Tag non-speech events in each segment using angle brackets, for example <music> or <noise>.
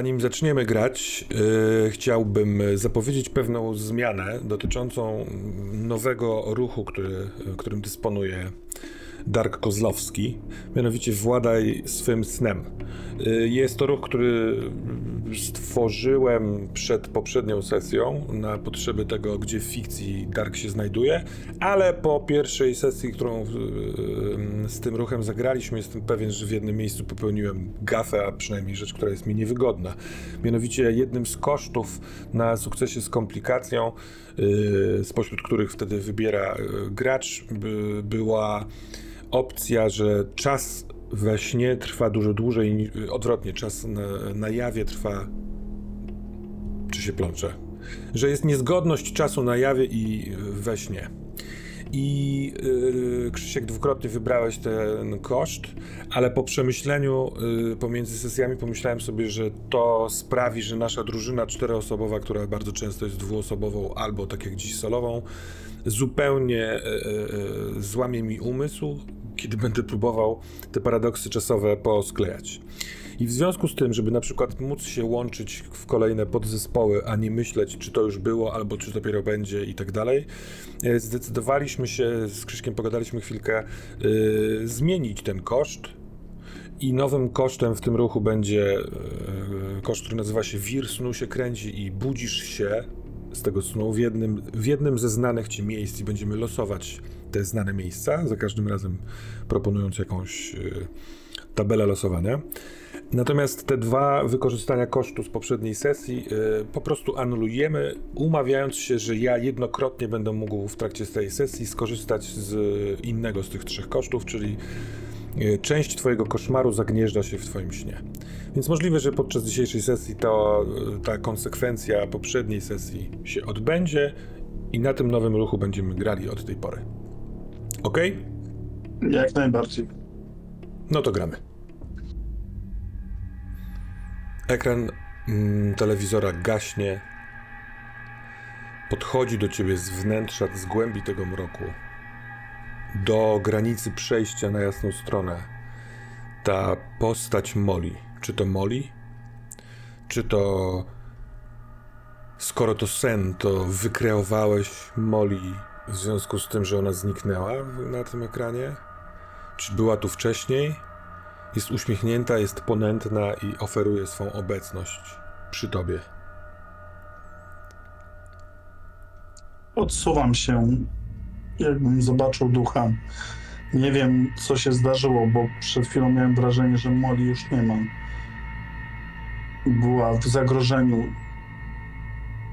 Zanim zaczniemy grać, yy, chciałbym zapowiedzieć pewną zmianę dotyczącą nowego ruchu, który, którym dysponuje Dark Kozlowski, mianowicie Władaj swym snem. Yy, Jest to ruch, który stworzyłem przed poprzednią sesją na potrzeby tego, gdzie w fikcji Dark się znajduje, ale po pierwszej sesji, którą yy, z tym ruchem zagraliśmy, jestem pewien, że w jednym miejscu popełniłem gafę, a przynajmniej rzecz, która jest mi niewygodna. Mianowicie jednym z kosztów na sukcesie z komplikacją, yy, spośród których wtedy wybiera yy, gracz, by, była opcja, że czas we śnie trwa dużo dłużej, ni- odwrotnie, czas na, na jawie trwa. Czy się plączę? Że jest niezgodność czasu na jawie i we śnie. I yy, Krzysiek dwukrotnie wybrałeś ten koszt, ale po przemyśleniu yy, pomiędzy sesjami pomyślałem sobie, że to sprawi, że nasza drużyna czteroosobowa, która bardzo często jest dwuosobową albo tak jak dziś solową, zupełnie yy, złamie mi umysł, kiedy będę próbował te paradoksy czasowe posklejać. I w związku z tym, żeby na przykład móc się łączyć w kolejne podzespoły, a nie myśleć, czy to już było, albo czy dopiero będzie i tak dalej, e, zdecydowaliśmy się, z Krzyśkiem pogadaliśmy chwilkę, yy, zmienić ten koszt. I nowym kosztem w tym ruchu będzie yy, koszt, który nazywa się Wir snu się kręci i budzisz się z tego snu w jednym, w jednym ze znanych ci miejsc i będziemy losować te znane miejsca, za każdym razem proponując jakąś yy, tabelę losowania. Natomiast te dwa wykorzystania kosztu z poprzedniej sesji y, po prostu anulujemy, umawiając się, że ja jednokrotnie będę mógł w trakcie tej sesji skorzystać z innego z tych trzech kosztów, czyli y, część Twojego koszmaru zagnieżdża się w Twoim śnie. Więc możliwe, że podczas dzisiejszej sesji to, y, ta konsekwencja poprzedniej sesji się odbędzie i na tym nowym ruchu będziemy grali od tej pory. Ok? Jak najbardziej. No to gramy. Ekran mm, telewizora gaśnie. Podchodzi do ciebie z wnętrza, z głębi tego mroku. Do granicy przejścia na jasną stronę. Ta postać Moli. Czy to Moli? Czy to. Skoro to sen, to wykreowałeś Moli w związku z tym, że ona zniknęła na tym ekranie? Czy była tu wcześniej? Jest uśmiechnięta, jest ponętna i oferuje swą obecność przy tobie. Odsuwam się, jakbym zobaczył ducha. Nie wiem, co się zdarzyło, bo przed chwilą miałem wrażenie, że Moli już nie ma. Była w zagrożeniu.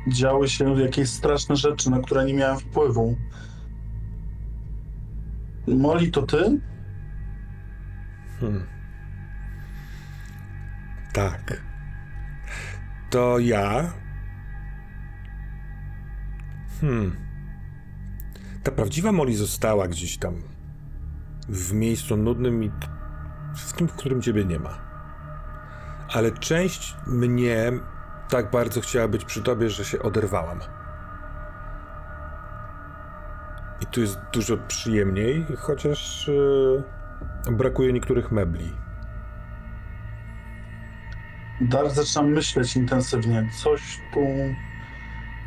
Działy się jakieś straszne rzeczy, na które nie miałem wpływu. Moli, to ty? Hmm. Tak. To ja. Hmm. Ta prawdziwa Molly została gdzieś tam. W miejscu nudnym i t- w tym, w którym ciebie nie ma. Ale część mnie tak bardzo chciała być przy tobie, że się oderwałam. I tu jest dużo przyjemniej, chociaż yy, brakuje niektórych mebli. Dar zaczynam myśleć intensywnie. Coś tu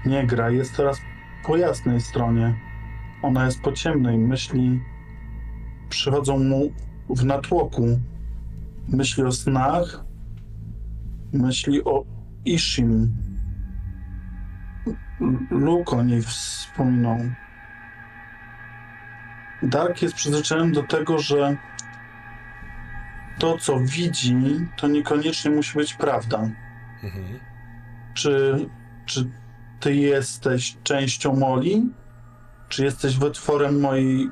nie gra. Jest teraz po jasnej stronie. Ona jest po ciemnej. Myśli przychodzą mu w natłoku. Myśli o snach. Myśli o Ishim. Luke o niej wspominał. Dark jest przyzwyczajony do tego, że to, co widzi, to niekoniecznie musi być prawda. Mhm. Czy, czy ty jesteś częścią Moli? Czy jesteś wytworem mojej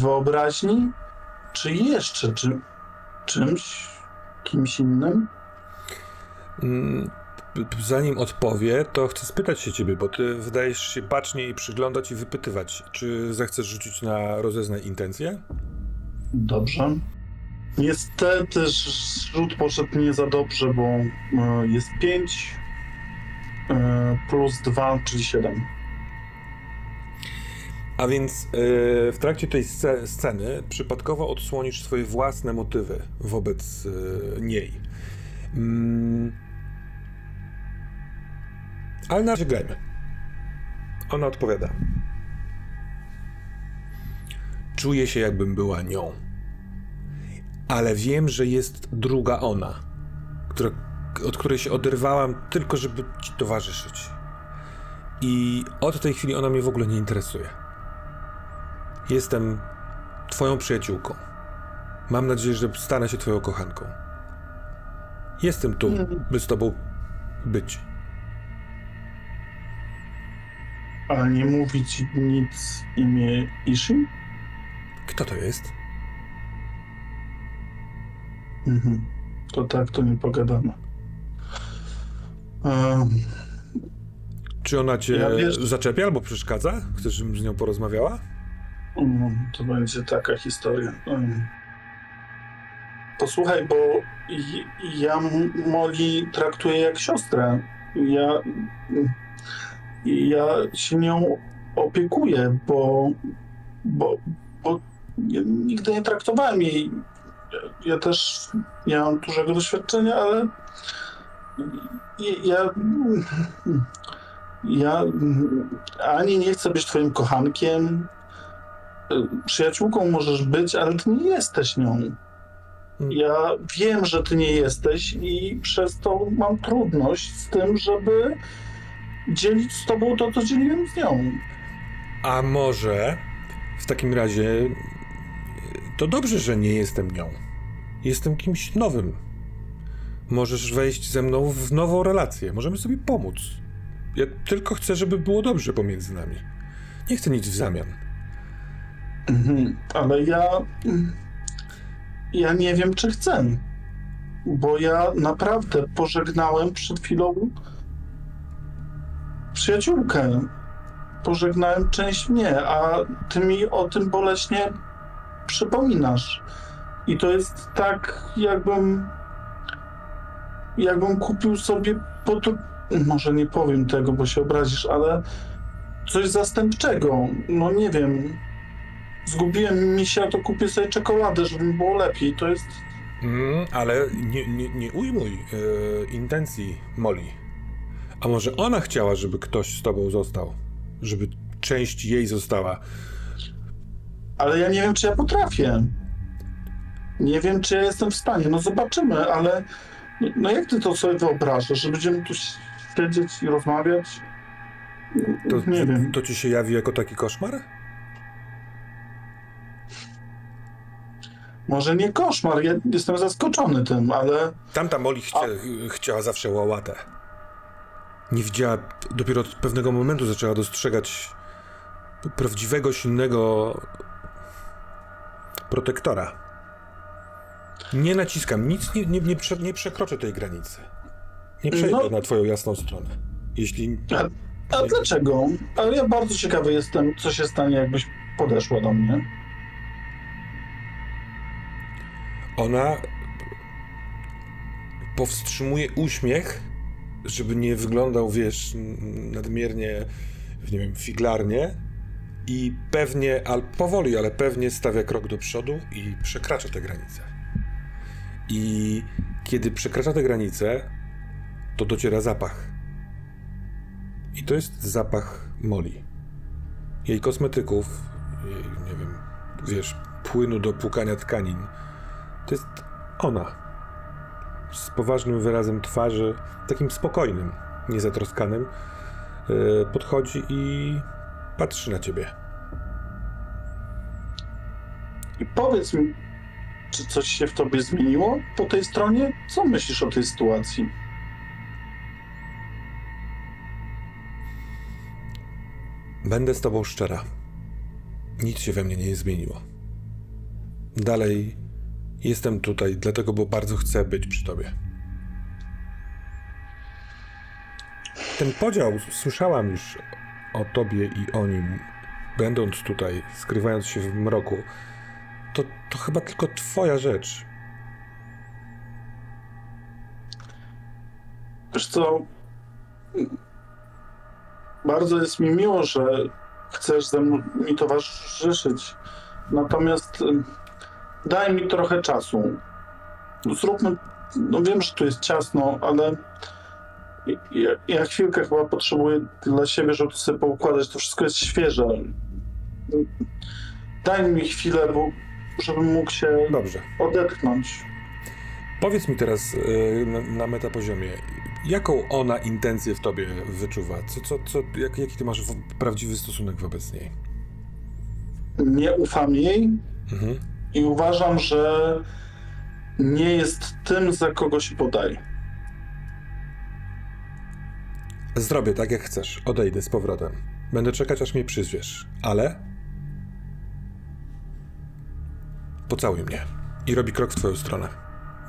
wyobraźni? Czy jeszcze czy, czymś, kimś innym? Mm, Zanim odpowie, to chcę spytać się ciebie, bo ty wydajesz się bacznie i przyglądać i wypytywać. Czy zechcesz rzucić na rozeznaj intencje? Dobrze. Niestety rzut poszedł nie za dobrze, bo e, jest 5 plus 2, czyli 7. A więc yy, w trakcie tej sce- sceny przypadkowo odsłonisz swoje własne motywy wobec yy, niej. Mm. Ale na razie grajmy. Ona odpowiada. Czuję się, jakbym była nią. Ale wiem, że jest druga ona, która, od której się oderwałam tylko, żeby ci towarzyszyć. I od tej chwili ona mnie w ogóle nie interesuje. Jestem twoją przyjaciółką. Mam nadzieję, że stanę się twoją kochanką. Jestem tu, by z tobą być. A nie mówi ci nic imię Ishim? Kto to jest? Mhm. To tak, to nie pogadamy. Um, Czy ona cię Ja wiesz- zaczepia albo przeszkadza? Chcesz, żebym z nią porozmawiała? um, to będzie taka historia. Um. Posłuchaj, bo ja M- Molly traktuję jak siostrę. Ja, ja się nią opiekuję, bo, bo, bo ja nigdy nie traktowałem jej. Ja, ja też nie mam dużego doświadczenia, ale ja, ja ani nie chcę być twoim kochankiem, przyjaciółką możesz być, ale ty nie jesteś nią. Ja wiem, że ty nie jesteś i przez to mam trudność z tym, żeby dzielić z tobą to, co dzieliłem z nią. A może w takim razie to dobrze, że nie jestem nią. Jestem kimś nowym. Możesz wejść ze mną w nową relację. Możemy sobie pomóc. Ja tylko chcę, żeby było dobrze pomiędzy nami. Nie chcę nic w zamian. Mhm, ale ja. Ja nie wiem, czy chcę. Bo ja naprawdę pożegnałem przed chwilą przyjaciółkę. Pożegnałem część mnie, a ty mi o tym boleśnie przypominasz. I to jest tak, jakbym. Jakbym kupił sobie po to. Może nie powiem tego, bo się obrazisz, ale coś zastępczego. No nie wiem. Zgubiłem misia, to kupię sobie czekoladę, żeby mi było lepiej. To jest. Mm, ale nie, nie, nie ujmuj e, intencji Molly. A może ona chciała, żeby ktoś z tobą został? Żeby część jej została? Ale ja nie wiem, czy ja potrafię. Nie wiem, czy ja jestem w stanie. No zobaczymy, ale. No jak ty to sobie wyobrażasz, że będziemy tu siedzieć i rozmawiać? To, nie wiem. to ci się jawi jako taki koszmar? Może nie koszmar, ja jestem zaskoczony tym, ale. Tamta Molly chcia, chciała zawsze łałatę. Nie widziała, dopiero od pewnego momentu zaczęła dostrzegać prawdziwego, silnego protektora. Nie naciskam, nic nie, nie, nie, prze, nie przekroczę tej granicy. Nie przejdę No. na twoją jasną stronę. Jeśli... A, a dlaczego? Ale ja bardzo ciekawy jestem, co się stanie, jakbyś podeszła do mnie. Ona powstrzymuje uśmiech, żeby nie wyglądał, wiesz, nadmiernie, nie wiem, figlarnie, i pewnie, al powoli, ale pewnie stawia krok do przodu i przekracza tę granicę. I kiedy przekracza tę granicę, to dociera zapach. I to jest zapach Moli. Jej kosmetyków, jej, nie wiem, wiesz, płynu do płukania tkanin. To jest ona. Z poważnym wyrazem twarzy, takim spokojnym, niezatroskanym, yy, podchodzi i patrzy na ciebie. I powiedz mi, czy coś się w tobie zmieniło po tej stronie? Co myślisz o tej sytuacji? Będę z tobą szczera. Nic się we mnie nie zmieniło. Dalej jestem tutaj, dlatego, bo bardzo chcę być przy tobie. Ten podział słyszałam już o tobie i o nim, będąc tutaj, skrywając się w mroku. To, to chyba tylko twoja rzecz. Wiesz co? Bardzo jest mi miło, że chcesz ze mną mi towarzyszyć. Natomiast daj mi trochę czasu. Zróbmy. No wiem, że tu jest ciasno, ale ja, ja chwilkę chyba potrzebuję dla siebie, żeby to sobie poukładać. To wszystko jest świeże. Daj mi chwilę, bo żebym mógł się Dobrze. odetchnąć. Powiedz mi teraz yy, na, na metapoziomie, jaką ona intencję w tobie wyczuwa? Co, co, co, jak, jaki ty masz prawdziwy stosunek wobec niej? Nie ufam jej, Mhm. I uważam, że nie jest tym, za kogo się podaje. Zrobię tak, jak chcesz. Odejdę z powrotem. Będę czekać, aż mnie przyzwiesz. Ale... Pocałuj mnie. I robi krok w twoją stronę.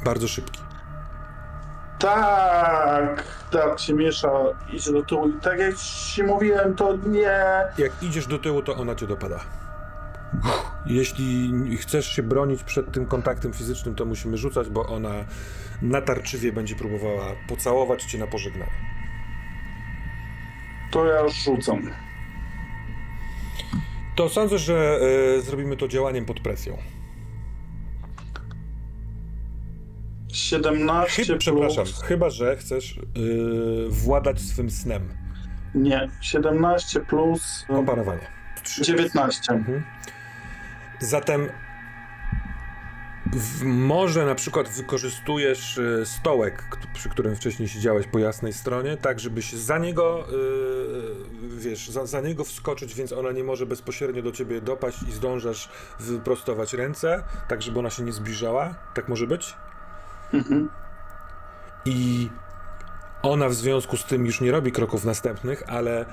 Bardzo szybki. Tak, tak się miesza, idzie do tyłu. Tak jak ci mówiłem, to nie. Jak idziesz do tyłu, to ona cię dopada. Jeśli chcesz się bronić przed tym kontaktem fizycznym, to musimy rzucać, bo ona natarczywie będzie próbowała pocałować cię na pożegnanie. To ja rzucam. To sądzę, że e, zrobimy to działaniem pod presją. 17 Chyba, plus... przepraszam, chyba że chcesz yy, władać swym snem. Nie, 17 plus y, Oparowanie. Trzy- 19. Mhm. Zatem w, może na przykład wykorzystujesz y, stołek, przy którym wcześniej siedziałeś po jasnej stronie, tak żeby się za niego, y, wiesz, za, za niego wskoczyć, więc ona nie może bezpośrednio do ciebie dopaść i zdążasz wyprostować ręce, tak żeby ona się nie zbliżała. Tak może być? Mhm. I ona w związku z tym już nie robi kroków następnych, ale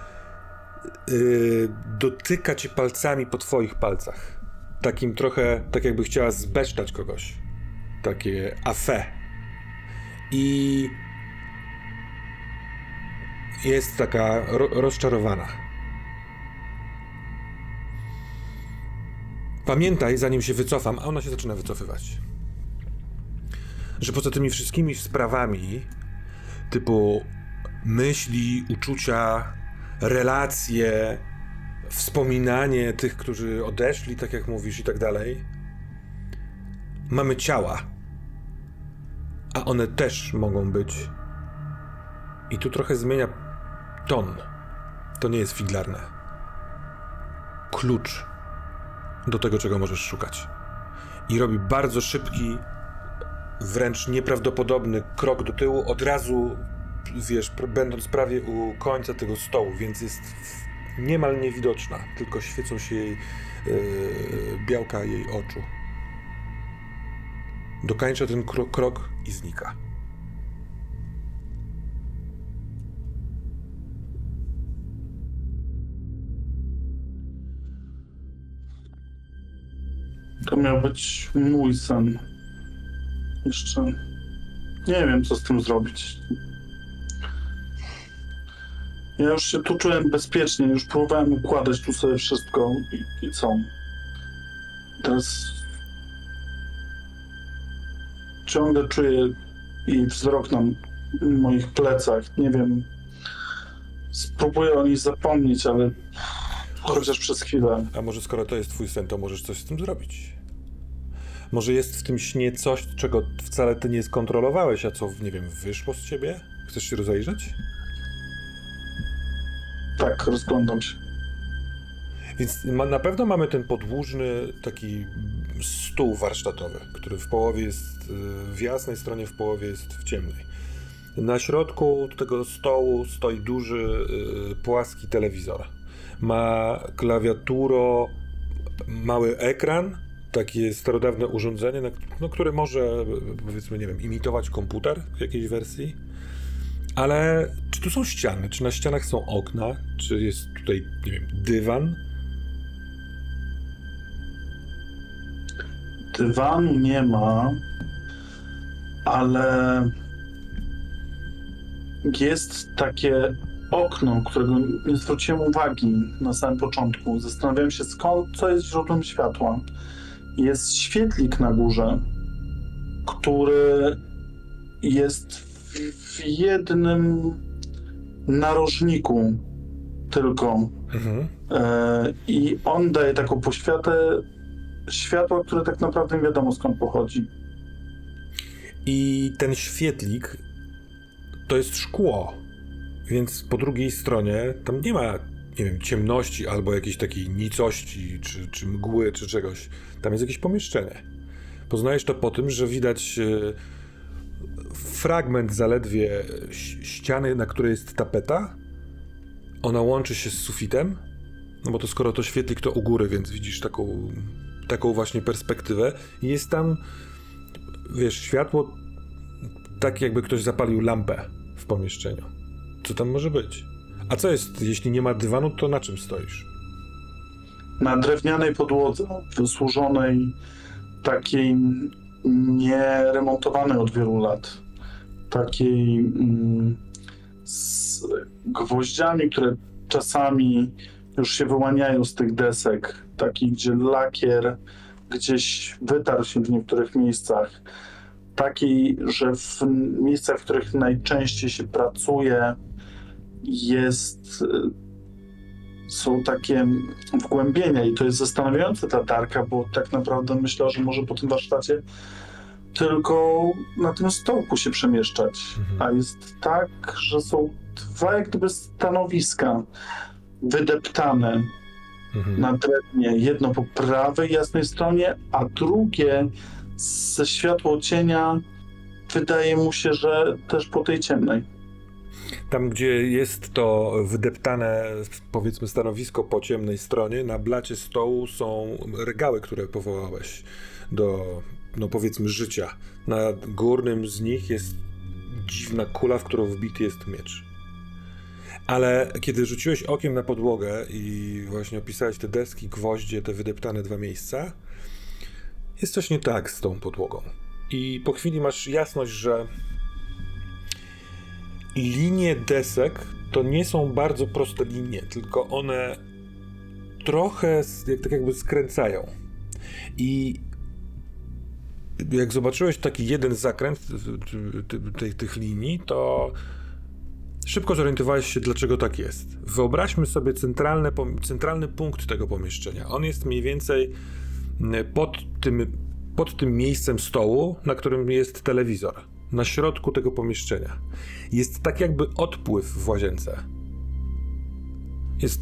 yy, dotyka cię palcami po twoich palcach. Takim trochę, tak jakby chciała zbesztać kogoś. Takie afé. I jest taka ro rozczarowana. Pamiętaj, zanim się wycofam, a ona się zaczyna wycofywać że poza tymi wszystkimi sprawami, typu myśli, uczucia, relacje, wspominanie tych, którzy odeszli, tak jak mówisz, i tak dalej, mamy ciała. A one też mogą być. I tu trochę zmienia ton. To nie jest figlarne. Klucz do tego, czego możesz szukać. I robi bardzo szybki, wręcz nieprawdopodobny krok do tyłu, od razu, wiesz, będąc prawie u końca tego stołu, więc jest niemal niewidoczna, tylko świecą się jej yy, białka jej oczu. Dokańcza ten kro- krok i znika. To miał być mój sen. Jeszcze nie wiem, co z tym zrobić. Ja już się tu czułem bezpiecznie, już próbowałem układać tu sobie wszystko i, i co? Teraz ciągle czuję jej wzrok na moich plecach. Nie wiem. Spróbuję o niej zapomnieć, ale chociaż przez chwilę. A może skoro to jest twój sen, to możesz coś z tym zrobić? Może jest w tym śnie coś, czego wcale ty nie skontrolowałeś, a co, nie wiem, wyszło z ciebie? Chcesz się rozejrzeć? Tak, rozglądam się. Więc ma, na pewno mamy ten podłużny taki stół warsztatowy, który w połowie jest w jasnej stronie, w połowie jest w ciemnej. Na środku tego stołu stoi duży, y, płaski telewizor. Ma klawiaturo, mały ekran, takie starodawne urządzenie, no, które może, y, powiedzmy, nie wiem, imitować komputer w jakiejś wersji. Ale czy tu są ściany? Czy na ścianach są okna? Czy jest tutaj, nie wiem, dywan? Dywanu nie ma, ale jest takie okno, którego nie zwróciłem uwagi na samym początku. Zastanawiałem się, skąd, co jest źródłem światła. Jest świetlik na górze, który jest w, jednym narożniku tylko. Mhm. E, I on daje taką poświatę światła, które tak naprawdę nie wiadomo skąd pochodzi. I ten świetlik to jest szkło. Więc po drugiej stronie tam nie ma, nie wiem, ciemności albo jakiejś takiej nicości, czy, czy mgły, czy czegoś. Tam jest jakieś pomieszczenie. Poznajesz to po tym, że widać e, fragment zaledwie ściany, na której jest tapeta. Ona łączy się z sufitem. No bo to skoro to świetlik, to u góry, więc widzisz taką, taką właśnie perspektywę. Jest tam, wiesz, światło tak jakby ktoś zapalił lampę w pomieszczeniu. Co tam może być? A co jest, jeśli nie ma dywanu, to na czym stoisz? Na drewnianej podłodze, wysłużonej, takiej nieremontowanej od wielu lat. Takiej mm, z gwoździami, które czasami już się wyłaniają z tych desek. Taki, gdzie lakier gdzieś wytarł się w niektórych miejscach. Takiej, że w miejscach, w których najczęściej się pracuje, jest y, są takie wgłębienia i to jest zastanawiające ta Darka, bo tak naprawdę myślę, że może po tym warsztacie tylko na tym stołku się przemieszczać. Mhm. A jest tak, że są dwa jak gdyby stanowiska wydeptane Mhm. na drewnie. Jedno po prawej jasnej stronie, a drugie ze światło cienia wydaje mu się, że też po tej ciemnej. Tam, gdzie jest to wydeptane, powiedzmy, stanowisko po ciemnej stronie, na blacie stołu są regały, które powołałeś do, no powiedzmy, życia. Na górnym z nich jest dziwna kula, w którą wbity jest miecz. Ale kiedy rzuciłeś okiem na podłogę i właśnie opisałeś te deski, gwoździe, te wydeptane dwa miejsca, jest coś nie tak z tą podłogą. I po chwili masz jasność, że linie desek to nie są bardzo proste linie, tylko one trochę jak, tak jakby skręcają. I jak zobaczyłeś taki jeden zakręt tych, tych linii, to szybko zorientowałeś się, dlaczego tak jest. Wyobraźmy sobie centralne, centralny punkt tego pomieszczenia. On jest mniej więcej pod tym, pod tym miejscem stołu, na którym jest telewizor. Na środku tego pomieszczenia. Jest tak jakby odpływ w łazience. Jest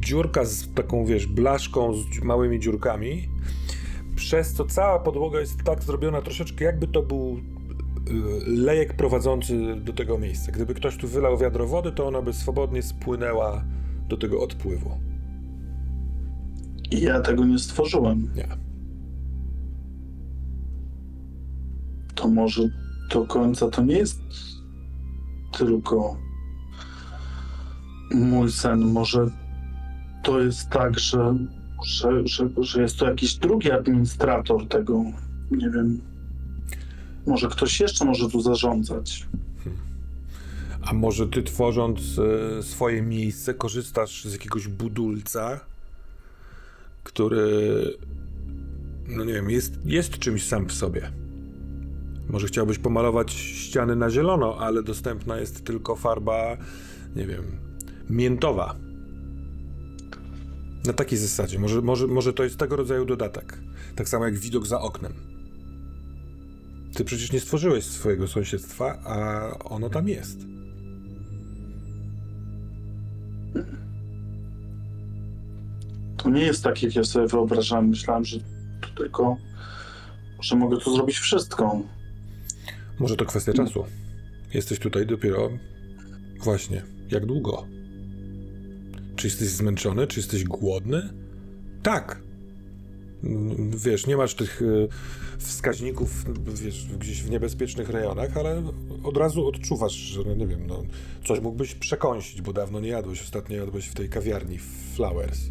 dziurka z taką, wiesz, blaszką, z małymi dziurkami, przez co cała podłoga jest tak zrobiona troszeczkę, jakby to był y, lejek prowadzący do tego miejsca. Gdyby ktoś tu wylał wiadro wody, to ona by swobodnie spłynęła do tego odpływu. I ja tego nie stworzyłem. Nie. to może do końca to nie jest tylko mój sen. Może to jest tak, że, że, że, że jest to jakiś drugi administrator tego. Nie wiem. Może ktoś jeszcze może tu zarządzać. A może ty tworząc e, swoje miejsce korzystasz z jakiegoś budulca, który, no nie wiem, jest, jest czymś sam w sobie. Może chciałbyś pomalować ściany na zielono, ale dostępna jest tylko farba, nie wiem, miętowa. Na takiej zasadzie. Może, może, może to jest tego rodzaju dodatek. Tak samo jak widok za oknem. Ty przecież nie stworzyłeś swojego sąsiedztwa, a ono tam jest. To nie jest tak, jak ja sobie wyobrażałem. Myślałem, że to tylko, że mogę tu zrobić wszystko. Może to kwestia czasu. Jesteś tutaj dopiero. Właśnie. Jak długo? Czy jesteś zmęczony? Czy jesteś głodny? Tak. Wiesz, nie masz tych y, wskaźników, wiesz, gdzieś w niebezpiecznych rejonach, ale od razu odczuwasz, że no nie wiem, no, coś mógłbyś przekąsić, bo dawno nie jadłeś. Ostatnio jadłeś w tej kawiarni Flowers. Y,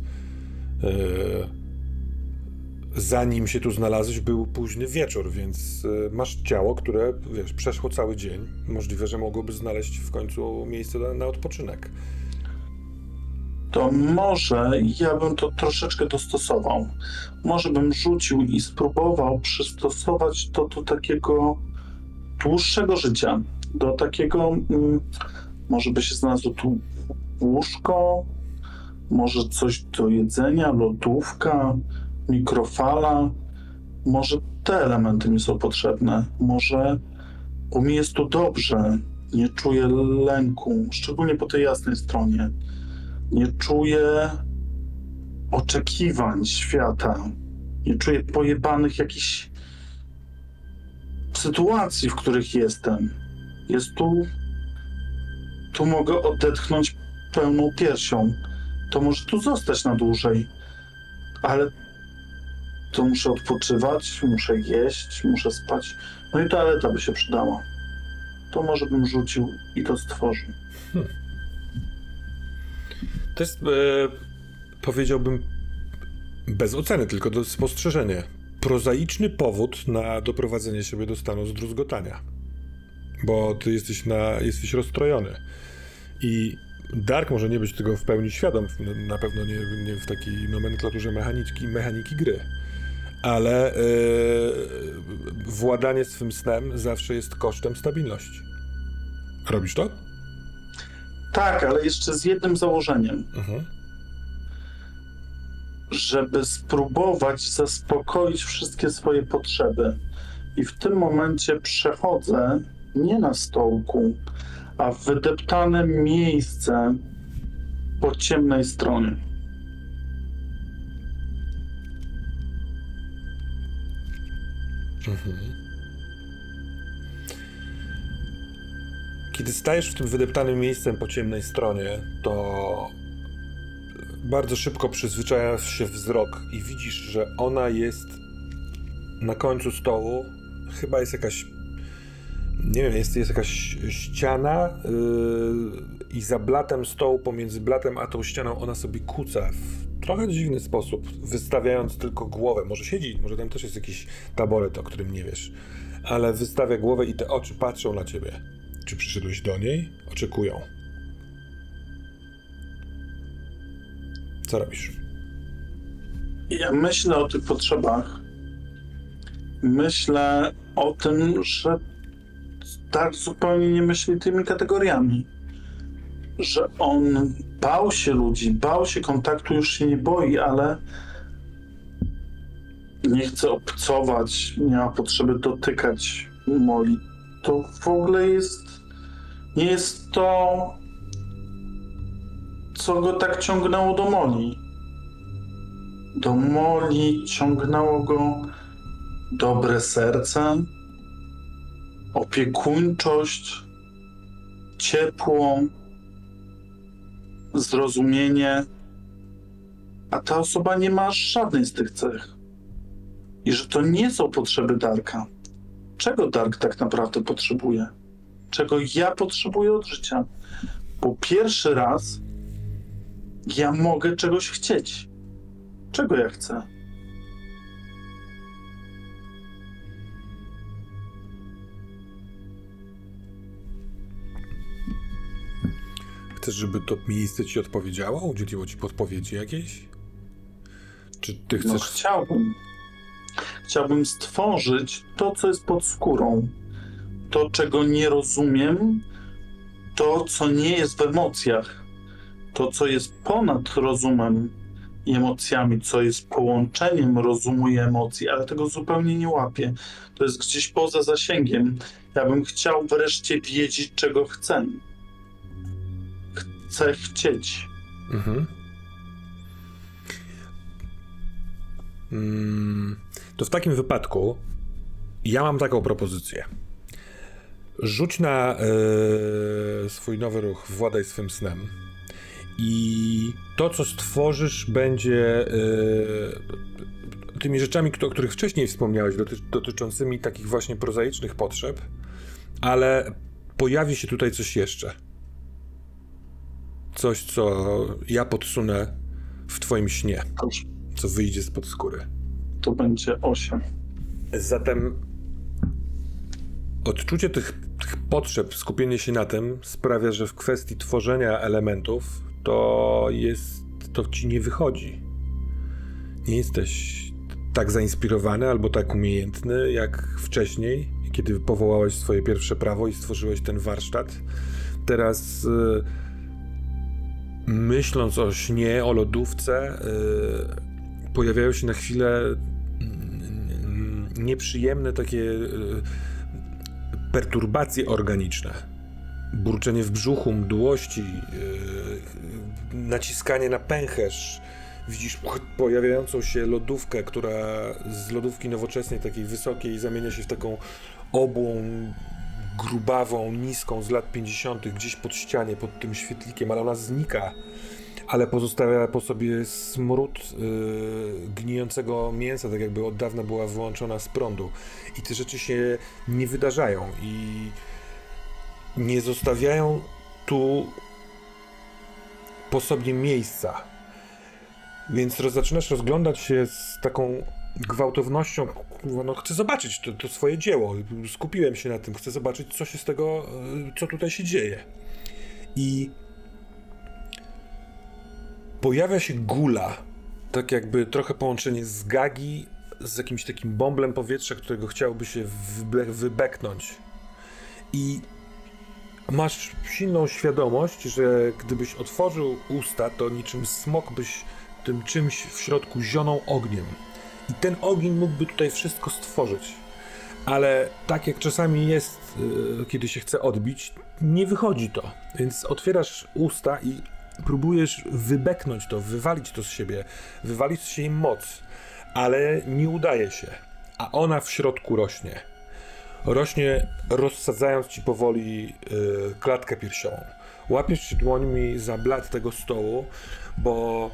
zanim się tu znalazłeś, był późny wieczór, więc y, masz ciało, które, wiesz, przeszło cały dzień. Możliwe, że mogłoby znaleźć w końcu miejsce na odpoczynek. To może ja bym to troszeczkę dostosował. Może bym rzucił i spróbował przystosować to do takiego dłuższego życia. Do takiego, mm, może by się znalazło tu łóżko, może coś do jedzenia, lodówka, mikrofala. Może te elementy mi są potrzebne. Może, bo mi jest tu dobrze. Nie czuję lęku, szczególnie po tej jasnej stronie nie czuję oczekiwań świata. Nie czuję pojebanych jakichś sytuacji, w których jestem. Jest tu. Tu mogę odetchnąć pełną piersią. To może tu zostać na dłużej. Ale to muszę odpoczywać, muszę jeść, muszę spać. No i toaleta by się przydała. To może bym rzucił i to stworzył. <laughs> To jest, e, powiedziałbym, bez oceny, tylko to spostrzeżenie. Prozaiczny powód na doprowadzenie siebie do stanu zdruzgotania. Bo ty jesteś, na, jesteś rozstrojony. I Dark może nie być tego w pełni świadom, na pewno nie, nie w takiej nomenklaturze mechaniki, mechaniki gry. Ale e, władanie swym snem zawsze jest kosztem stabilności. Robisz to? Tak, ale jeszcze z jednym założeniem. Mhm. żeby spróbować zaspokoić wszystkie swoje potrzeby. I w tym momencie przechodzę nie na stołku, a w wydeptane miejsce po ciemnej stronie. Kiedy stajesz w tym wydeptanym miejscem po ciemnej stronie, to bardzo szybko przyzwyczaja się wzrok i widzisz, że ona jest na końcu stołu. Chyba jest jakaś. Nie wiem, jest, jest jakaś ściana yy, i za blatem stołu, pomiędzy blatem a tą ścianą, ona sobie kuca w trochę dziwny sposób, wystawiając tylko głowę. Może siedzi, może tam też jest jakiś taboret, o którym nie wiesz, ale wystawia głowę i te oczy patrzą na ciebie. Czy przyszedłeś do niej? Oczekują. Co robisz? Ja myślę o tych potrzebach. Myślę o tym, że tak zupełnie nie myśli tymi kategoriami. Że on bał się ludzi, bał się kontaktu, już się nie boi, ale nie chce obcować, nie ma potrzeby dotykać Moli. To w ogóle jest. Nie jest to, co go tak ciągnęło do Moli. Do Moli ciągnęło go dobre serce, opiekuńczość, ciepło, zrozumienie, a ta osoba nie ma żadnej z tych cech. I że to nie są potrzeby Darka. Czego Dark tak naprawdę potrzebuje? Czego ja potrzebuję od życia? Bo pierwszy raz ja mogę czegoś chcieć. Czego ja chcę? Chcesz, żeby to miejsce ci odpowiedziało? Udzieliło ci podpowiedzi jakiejś? Czy ty No, chcesz. chciałbym. Chciałbym stworzyć to, co jest pod skórą. To, czego nie rozumiem, to, co nie jest w emocjach. To, co jest ponad rozumem, i emocjami, co jest połączeniem rozumu i emocji, ale tego zupełnie nie łapię. To jest gdzieś poza zasięgiem. Ja bym chciał wreszcie wiedzieć, czego chcę. Chcę chcieć. Mhm. Mm, to w takim wypadku ja mam taką propozycję. Rzuć na e, swój nowy ruch, władaj swym snem. I to, co stworzysz, będzie e, tymi rzeczami, o których wcześniej wspomniałeś, doty, dotyczącymi takich właśnie prozaicznych potrzeb, ale pojawi się tutaj coś jeszcze. Coś, co ja podsunę w twoim śnie, co wyjdzie spod skóry. to będzie 8. Zatem odczucie tych, tych potrzeb, skupienie się na tym sprawia, że w kwestii tworzenia elementów to jest, to ci nie wychodzi. Nie jesteś tak zainspirowany albo tak umiejętny jak wcześniej, kiedy powołałeś swoje pierwsze prawo i stworzyłeś ten warsztat. Teraz y, myśląc o śnie, o lodówce, y, pojawiają się na chwilę mm, nieprzyjemne takie y, perturbacje organiczne. Burczenie w brzuchu, mdłości, y, naciskanie na pęcherz. Widzisz pojawiającą się lodówkę, która z lodówki nowoczesnej, takiej wysokiej, zamienia się w taką obłą, grubawą, niską z lat 50., gdzieś pod ścianie, pod tym świetlikiem, ale ona znika ale pozostawia po sobie smród y, gnijącego mięsa, tak jakby od dawna była wyłączona z prądu. I te rzeczy się nie wydarzają i nie zostawiają tu po sobie miejsca. Więc roz, zaczynasz rozglądać się z taką gwałtownością. No, chcę zobaczyć to, to swoje dzieło. Skupiłem się na tym. Chcę zobaczyć, co się z tego, y, co tutaj się dzieje. I pojawia się gula, tak jakby trochę połączenie z gagi z jakimś takim bąblem powietrza, którego chciałby się wybe- wybeknąć. I masz silną świadomość, że gdybyś otworzył usta, to niczym smok byś tym czymś w środku zionął ogniem. I ten ogień mógłby tutaj wszystko stworzyć. Ale tak jak czasami jest, yy, kiedy się chce odbić, nie wychodzi to. Więc otwierasz usta i próbujesz wybeknąć to, wywalić to z siebie, wywalić z siebie moc, ale nie udaje się. A ona w środku rośnie. Rośnie, rozsadzając ci powoli yy, klatkę piersiową. Łapiesz się dłońmi za blat tego stołu, bo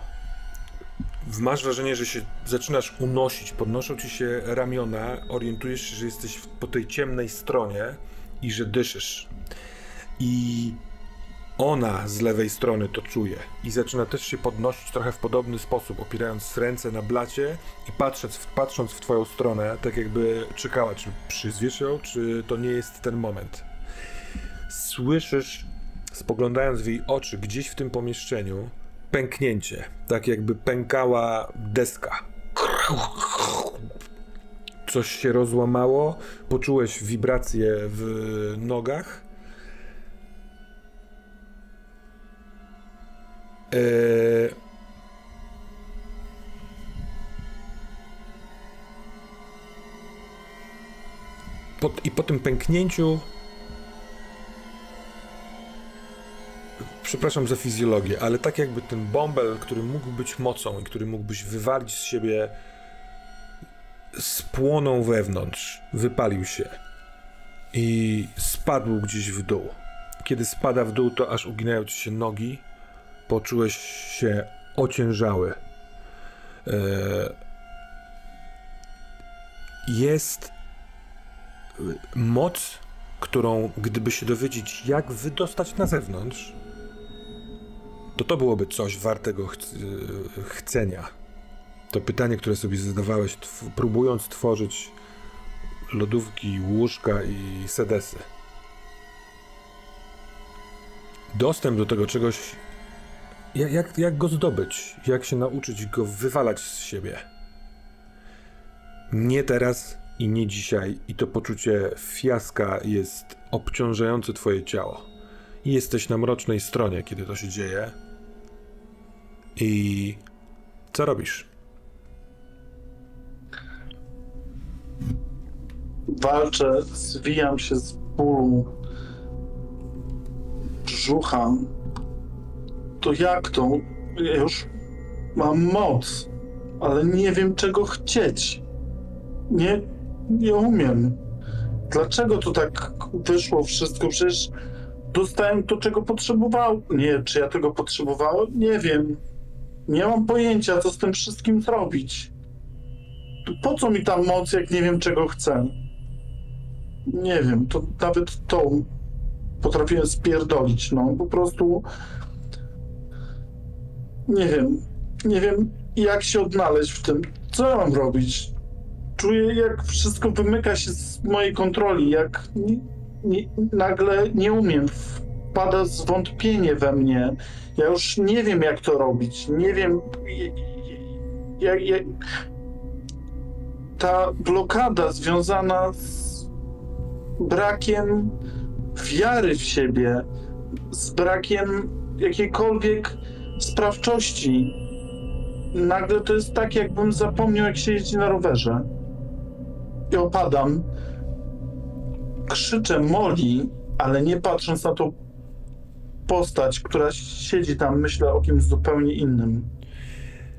masz wrażenie, że się zaczynasz unosić, podnoszą ci się ramiona, orientujesz się, że jesteś po tej ciemnej stronie i że dyszysz. I ona z lewej strony to czuje i zaczyna też się podnosić trochę w podobny sposób, opierając ręce na blacie i patrząc w, patrząc w twoją stronę, tak jakby czekała, czy przyzwiesz ją, czy to nie jest ten moment. Słyszysz, spoglądając w jej oczy, gdzieś w tym pomieszczeniu, pęknięcie, tak jakby pękała deska. Coś się rozłamało, poczułeś wibracje w nogach. Eee... Po, I po tym pęknięciu. Przepraszam za fizjologię, ale tak jakby ten bąbel, który mógł być mocą i który mógłbyś wywalić z siebie, spłonął wewnątrz, wypalił się i spadł gdzieś w dół. Kiedy spada w dół, to aż uginają ci się nogi, poczułeś się ociężały. E, Jest moc, którą gdyby się dowiedzieć, jak wydostać na zewnątrz, to to byłoby coś wartego ch- chcenia. To pytanie, które sobie zadawałeś, tw- próbując tworzyć lodówki, łóżka i sedesy. Dostęp do tego czegoś jak, jak, jak go zdobyć? Jak się nauczyć go wywalać z siebie? Nie teraz i nie dzisiaj, i to poczucie fiaska jest obciążające Twoje ciało. I jesteś na mrocznej stronie, kiedy to się dzieje. I Co robisz? Walczę, zwijam się z bólu brzucha. To jak to? Ja już mam moc, ale nie wiem czego chcieć. Nie, nie umiem. Dlaczego to tak wyszło wszystko? Przecież dostałem to, czego potrzebowałem. Nie, czy ja tego potrzebowałem? Nie wiem. Nie mam pojęcia, co z tym wszystkim zrobić. Po co mi ta moc, jak nie wiem, czego chcę? Nie wiem, to nawet to potrafiłem spierdolić, no po prostu nie wiem, nie wiem jak się odnaleźć w tym, co mam robić. Czuję jak wszystko wymyka się z mojej kontroli, jak nagle nie umiem, wpada zwątpienie we mnie. Ja już nie wiem jak to robić, nie wiem jak ta blokada związana z brakiem wiary w siebie, z brakiem jakiejkolwiek sprawczości. Nagle to jest tak, jakbym zapomniał, jak się jeździ na rowerze. I opadam. Krzyczę Moli, ale nie patrząc na tą postać, która siedzi tam, myślę o kimś zupełnie innym.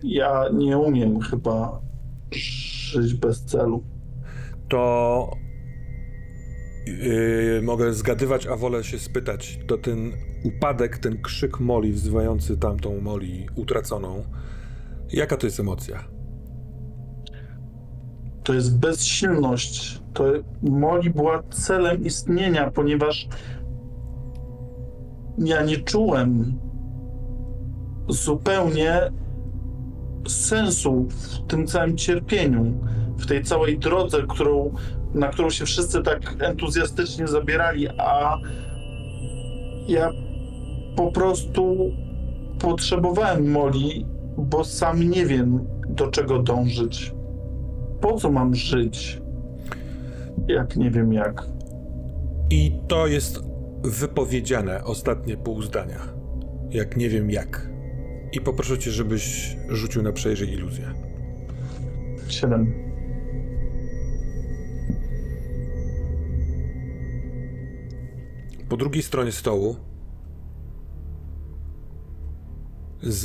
Ja nie umiem chyba żyć bez celu. To yy, mogę zgadywać, a wolę się spytać. To ten upadek, ten krzyk Moli wzywający tamtą Moli utraconą. Jaka to jest emocja? To jest bezsilność. To Moli była celem istnienia, ponieważ ja nie czułem zupełnie sensu w tym całym cierpieniu, w tej całej drodze, którą, na którą się wszyscy tak entuzjastycznie zabierali, a ja po prostu potrzebowałem Moli, bo sam nie wiem, do czego dążyć. Po co mam żyć? Jak nie wiem jak. I to jest wypowiedziane ostatnie pół zdania. Jak nie wiem jak. I poproszę cię, żebyś rzucił na przejrzyj iluzję. Siedem. Po drugiej stronie stołu z,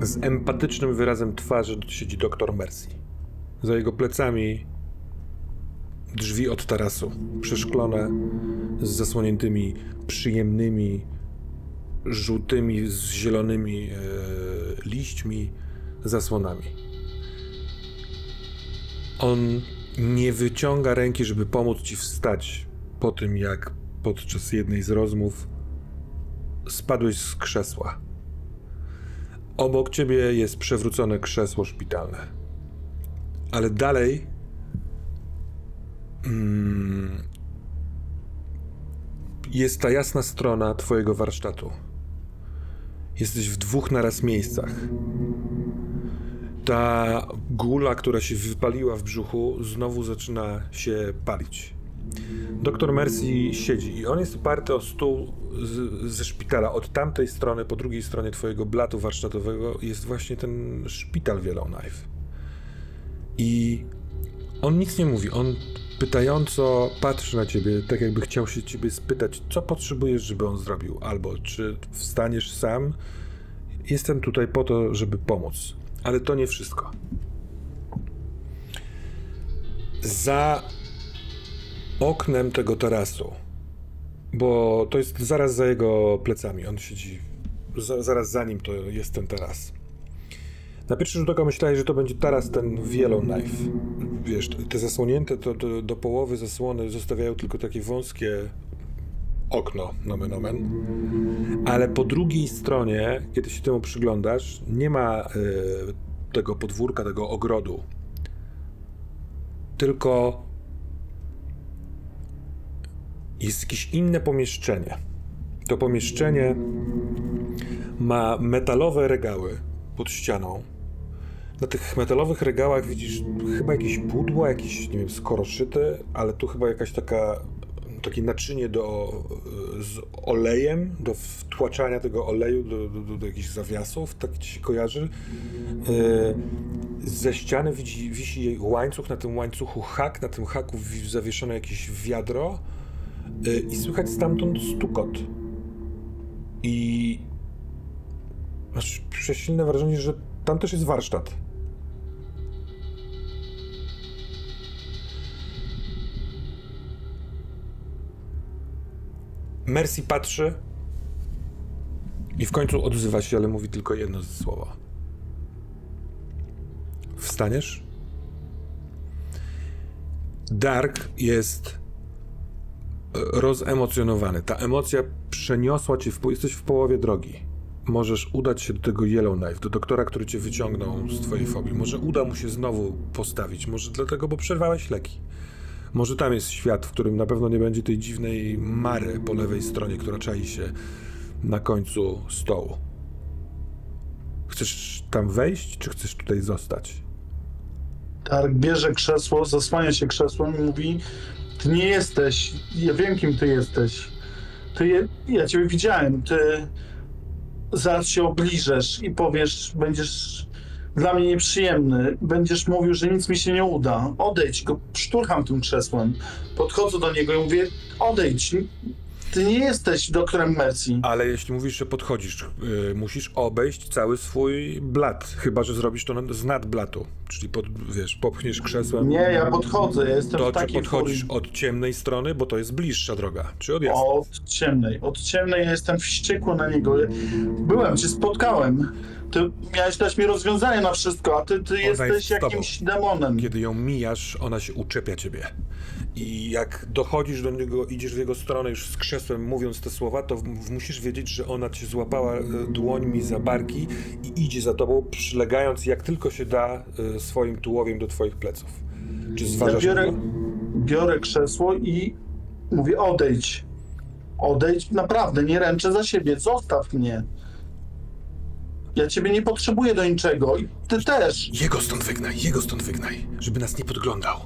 z empatycznym wyrazem twarzy siedzi doktor Mercy. Za jego plecami drzwi od tarasu, przeszklone z zasłoniętymi przyjemnymi, żółtymi z zielonymi e, liśćmi, zasłonami. On nie wyciąga ręki, żeby pomóc ci wstać po tym, jak podczas jednej z rozmów spadłeś z krzesła. Obok ciebie jest przewrócone krzesło szpitalne. Ale dalej mm, jest ta jasna strona twojego warsztatu. Jesteś w dwóch naraz miejscach. Ta gula, która się wypaliła w brzuchu, znowu zaczyna się palić. Doktor Mercy siedzi i on jest oparty o stół z, ze szpitala. Od tamtej strony, po drugiej stronie twojego blatu warsztatowego jest właśnie ten szpital Yellowknife. I on nic nie mówi. On pytająco patrzy na ciebie, tak jakby chciał się ciebie spytać, co potrzebujesz, żeby on zrobił, albo czy wstaniesz sam. Jestem tutaj po to, żeby pomóc. Ale to nie wszystko. Za oknem tego tarasu, bo to jest zaraz za jego plecami. On siedzi, za, zaraz za nim to jest ten taras. Na pierwszy rzut oka myślałeś, że to będzie taras ten Yellowknife. Wiesz, te zasłonięte to, do połowy zasłony zostawiają tylko takie wąskie okno, nomen omen. Ale po drugiej stronie, kiedy się temu przyglądasz, nie ma e, tego podwórka, tego ogrodu. Tylko jest jakieś inne pomieszczenie. To pomieszczenie ma metalowe regały pod ścianą. Na tych metalowych regałach widzisz chyba jakieś pudło, jakieś, nie wiem, skoroszyty, ale tu chyba jakaś taka takie naczynie do, z olejem, do wtłaczania tego oleju do, do, do, do jakichś zawiasów, tak ci się kojarzy. E, ze ściany widzi, wisi łańcuch, na tym łańcuchu hak, na tym haku wi- zawieszone jakieś wiadro i słychać stamtąd stukot. I masz przesilne wrażenie, że tam też jest warsztat. Mercy patrzy i w końcu odzywa się, ale mówi tylko jedno słowo. Wstaniesz? Dark jest rozemocjonowany. Ta emocja przeniosła cię, w, jesteś w połowie drogi. Możesz udać się do tego Yellowknife, do doktora, który cię wyciągnął z twojej fobii. Może uda mu się znowu postawić, może dlatego, bo przerwałeś leki. Może tam jest świat, w którym na pewno nie będzie tej dziwnej Mary po lewej stronie, która czai się na końcu stołu. Chcesz tam wejść, czy chcesz tutaj zostać? Dark bierze krzesło, zasłania się krzesłem i mówi: Ty nie jesteś. Ja wiem, kim ty jesteś. Ty ja ciebie widziałem. Ty zaraz się obliżesz i powiesz, będziesz dla mnie nieprzyjemny. Będziesz mówił, że nic mi się nie uda. Odejdź, go szturcham tym krzesłem. Podchodzę do niego i mówię: Odejdź. Ty nie jesteś doktorem Mercy. Ale jeśli mówisz, że podchodzisz, yy, musisz obejść cały swój blat, chyba że zrobisz to z nadblatu, czyli pod, wiesz, popchniesz krzesłem. Nie, ja podchodzę. Ja jestem To w czy takiej podchodzisz furii. od ciemnej strony, bo to jest bliższa droga, czy od jasnej? Od ciemnej. Od ciemnej ja jestem wściekły na niego. Byłem, cię spotkałem. Ty miałeś dać mi rozwiązanie na wszystko, a ty, ty jest jesteś z tobą. jakimś demonem. Kiedy ją mijasz, ona się uczepia ciebie. I jak dochodzisz do niego, idziesz w jego stronę już z krzesłem, mówiąc te słowa, to w, musisz wiedzieć, że ona cię złapała e, dłońmi za barki i idzie za tobą, przylegając jak tylko się da e, swoim tułowiem do twoich pleców. Czy Ja zważasz biorę, na to? biorę krzesło i mówię odejdź. Odejdź, naprawdę, nie ręczę za siebie, zostaw mnie. Ja ciebie nie potrzebuję do niczego i ty też. Jego stąd wygnaj, jego stąd wygnaj, żeby nas nie podglądał.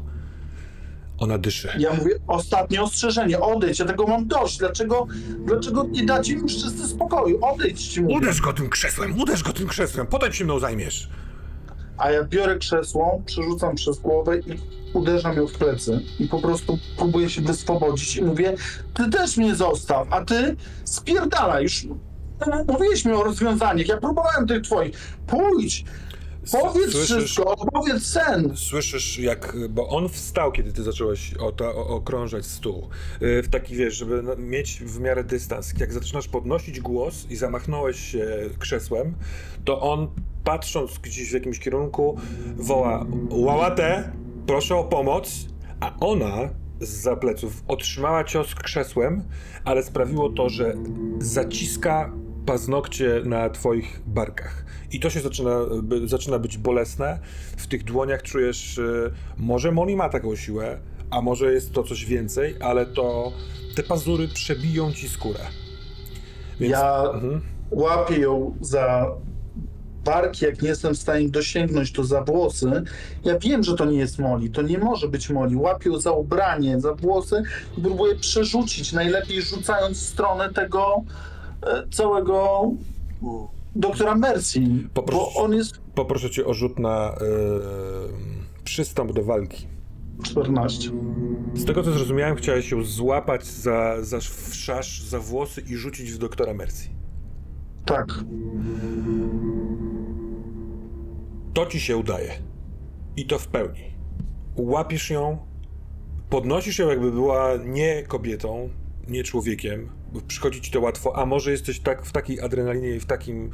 Ona dyszy. Ja mówię, ostatnie ostrzeżenie, odejdź, ja tego mam dość. Dlaczego, dlaczego nie dacie mi wszyscy spokoju? Odejdź ci mówię. Uderz go tym krzesłem, uderz go tym krzesłem, potem się mną zajmiesz. A ja biorę krzesło, przerzucam przez głowę i uderzam ją w plecy. I po prostu próbuję się wyswobodzić i mówię, ty też mnie zostaw, a ty spierdalaj. Już mówiliśmy o rozwiązaniach, ja próbowałem tych twoich. Pójdź, powiedz Słyszysz- wszystko, opowiedz sen. Słyszysz, jak. Bo on wstał, kiedy ty zacząłeś o, okrążać stół. Yy, W taki wiesz, żeby na- mieć w miarę dystans. Jak zaczynasz podnosić głos i zamachnąłeś się krzesłem, to on patrząc gdzieś w jakimś kierunku woła: Łałatę, proszę o pomoc. A ona z pleców otrzymała cios krzesłem, ale sprawiło to, że zaciska paznokcie na twoich barkach. I to się zaczyna, by, zaczyna być bolesne. W tych dłoniach czujesz, y, może Moni ma taką siłę, a może jest to coś więcej, ale to te pazury przebiją ci skórę. Więc, Ja Mhm. łapię ją za barki, jak nie jestem w stanie dosięgnąć, to za włosy. Ja wiem, że to nie jest Moli, to nie może być Moli. Łapię ją za ubranie, za włosy i próbuję przerzucić, najlepiej rzucając w stronę tego e, całego mm, doktora Mercy, Poproszę- bo on jest Poproszę cię o rzut na przystąp do walki. 14. Z tego co zrozumiałem, chciałeś ją złapać za, za wszasz, za włosy i rzucić w doktora Mercy. Tak, To ci się udaje. I to w pełni. Łapiesz ją, podnosisz ją, jakby była nie kobietą, nie człowiekiem. Przychodzi ci to łatwo, a może jesteś tak w takiej adrenalinie i w takim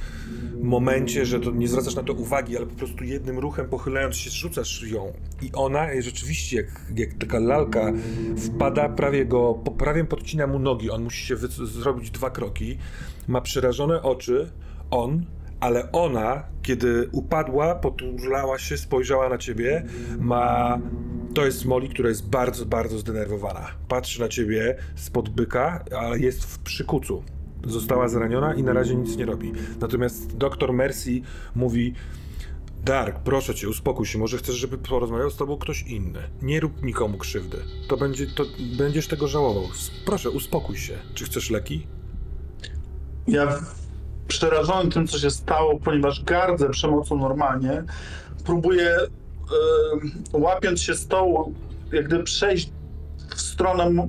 momencie, że to nie zwracasz na to uwagi, ale po prostu jednym ruchem pochylając się, rzucasz ją. I ona rzeczywiście, jak, jak taka lalka, wpada, prawie go, prawie podcina mu nogi. On musi się zrobić dwa kroki. Ma przerażone oczy, on, ale ona, kiedy upadła, poturlała się, spojrzała na ciebie, ma... To jest Molly, która jest bardzo, bardzo zdenerwowana. Patrzy na ciebie spod byka, ale jest w przykucu. Została zraniona i na razie nic nie robi. Natomiast doktor Mercy mówi, Dark, proszę cię, uspokój się. Może chcesz, żeby porozmawiał z tobą ktoś inny. Nie rób nikomu krzywdy. To będzie, to będziesz tego żałował. Proszę, uspokój się. Czy chcesz leki? Ja przerażony tym, co się stało, ponieważ gardzę przemocą normalnie, próbuję, łapiąc się stołu, jak gdyby przejść w stronę mo-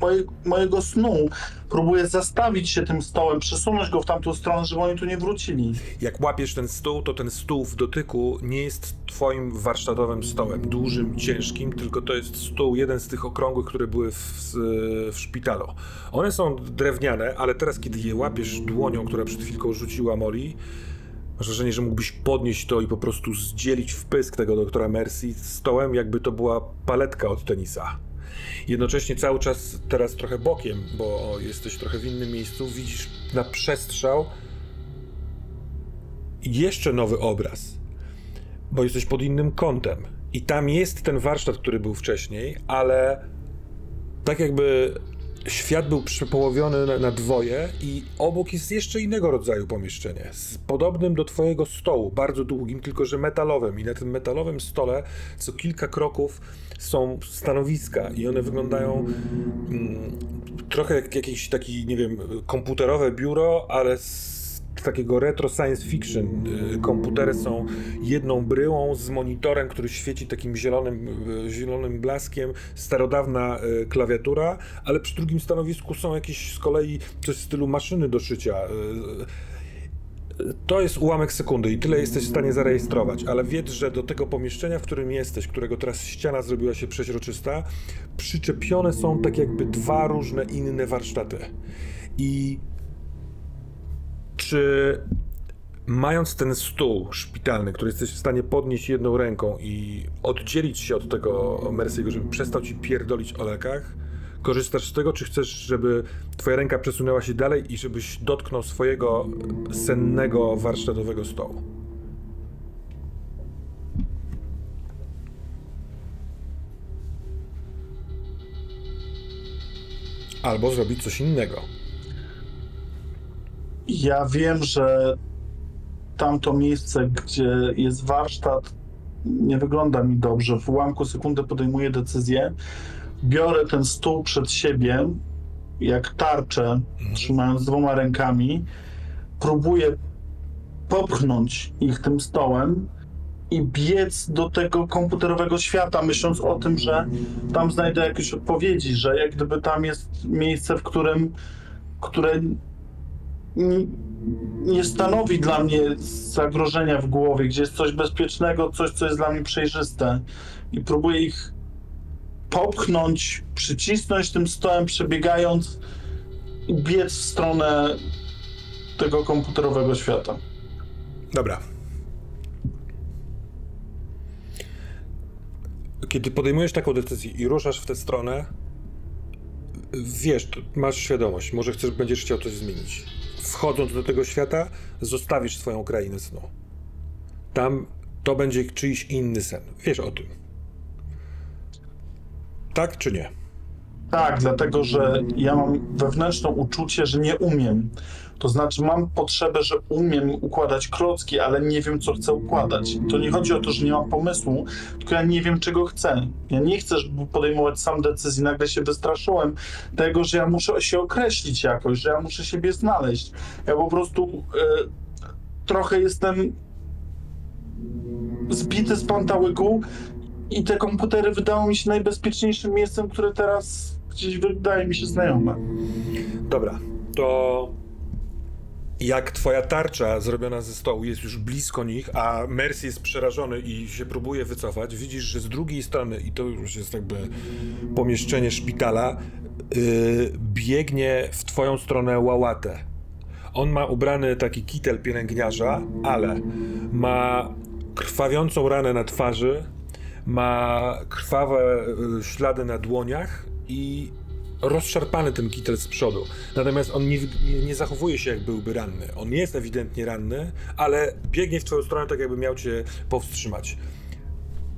moje, mojego snu. Próbuję zastawić się tym stołem, przesunąć go w tamtą stronę, żeby oni tu nie wrócili. Jak łapiesz ten stół, to ten stół w dotyku nie jest twoim warsztatowym stołem, dużym, ciężkim, tylko to jest stół, jeden z tych okrągłych, które były w, w szpitalu. One są drewniane, ale teraz, kiedy je łapiesz dłonią, która przed chwilką rzuciła Molly, masz wrażenie, że mógłbyś podnieść to i po prostu zdzielić w pysk tego doktora Mercy stołem, jakby to była paletka od tenisa. Jednocześnie cały czas teraz trochę bokiem, bo jesteś trochę w innym miejscu, widzisz na przestrzał jeszcze nowy obraz, bo jesteś pod innym kątem. I tam jest ten warsztat, który był wcześniej, ale tak jakby świat był przepołowiony na, na dwoje i obok jest jeszcze innego rodzaju pomieszczenie, z podobnym do twojego stołu, bardzo długim, tylko że metalowym. I na tym metalowym stole co kilka kroków są stanowiska i one wyglądają mm, trochę jak jakieś taki, nie wiem, komputerowe biuro, ale z takiego retro science fiction. Y, Komputery są jedną bryłą z monitorem, który świeci takim zielonym, y, zielonym blaskiem, starodawna y, klawiatura, ale przy drugim stanowisku są jakieś z kolei coś w stylu maszyny do szycia. To jest ułamek sekundy i tyle jesteś w stanie zarejestrować, ale wiedz, że do tego pomieszczenia, w którym jesteś, którego teraz ściana zrobiła się przeźroczysta, przyczepione są tak jakby dwa różne inne warsztaty. I czy mając ten stół szpitalny, który jesteś w stanie podnieść jedną ręką i oddzielić się od tego Mercy'ego, żeby przestał ci pierdolić o lekach, korzystasz z tego, czy chcesz, żeby twoja ręka przesunęła się dalej i żebyś dotknął swojego sennego warsztatowego stołu? Albo zrobić coś innego. Ja wiem, że tamto miejsce, gdzie jest warsztat, nie wygląda mi dobrze. W ułamku sekundy podejmuję decyzję. Biorę ten stół przed siebie, jak tarczę, trzymając dwoma rękami. Próbuję popchnąć ich tym stołem i biec do tego komputerowego świata, myśląc o tym, że tam znajdę jakieś odpowiedzi, że jak gdyby tam jest miejsce, w którym, które nie- stanowi dla mnie zagrożenia w głowie, gdzie jest coś bezpiecznego, coś, co jest dla mnie przejrzyste. I próbuję ich popchnąć, przycisnąć tym stołem, przebiegając i biec w stronę tego komputerowego świata. Dobra. Kiedy podejmujesz taką decyzję i ruszasz w tę stronę, wiesz, masz świadomość, może chcesz, będziesz chciał coś zmienić. Wchodząc do tego świata, zostawisz swoją krainę snu. Tam to będzie czyjś inny sen. Wiesz o tym. Tak czy nie? Tak, dlatego że ja mam wewnętrzne uczucie, że nie umiem. To znaczy, mam potrzebę, że umiem układać klocki, ale nie wiem, co chcę układać. To nie chodzi o to, że nie mam pomysłu, tylko ja nie wiem, czego chcę. Ja nie chcę żeby podejmować sam decyzji. Nagle się wystraszyłem tego, że ja muszę się określić jakoś, że ja muszę siebie znaleźć. Ja po prostu e, trochę jestem zbity z pantałyku i te komputery wydały mi się najbezpieczniejszym miejscem, które teraz gdzieś wydaje mi się znajome. Dobra, to jak twoja tarcza zrobiona ze stołu jest już blisko nich, a Mercy jest przerażony i się próbuje wycofać, widzisz, że z drugiej strony, i to już jest jakby pomieszczenie szpitala, yy, biegnie w twoją stronę Łałatę. On ma ubrany taki kitel pielęgniarza, ale ma krwawiącą ranę na twarzy, ma krwawe y, ślady na dłoniach i rozszarpany ten kitel z przodu. Natomiast on nie, nie, nie zachowuje się, jak byłby ranny. On jest ewidentnie ranny, ale biegnie w twoją stronę, tak jakby miał cię powstrzymać.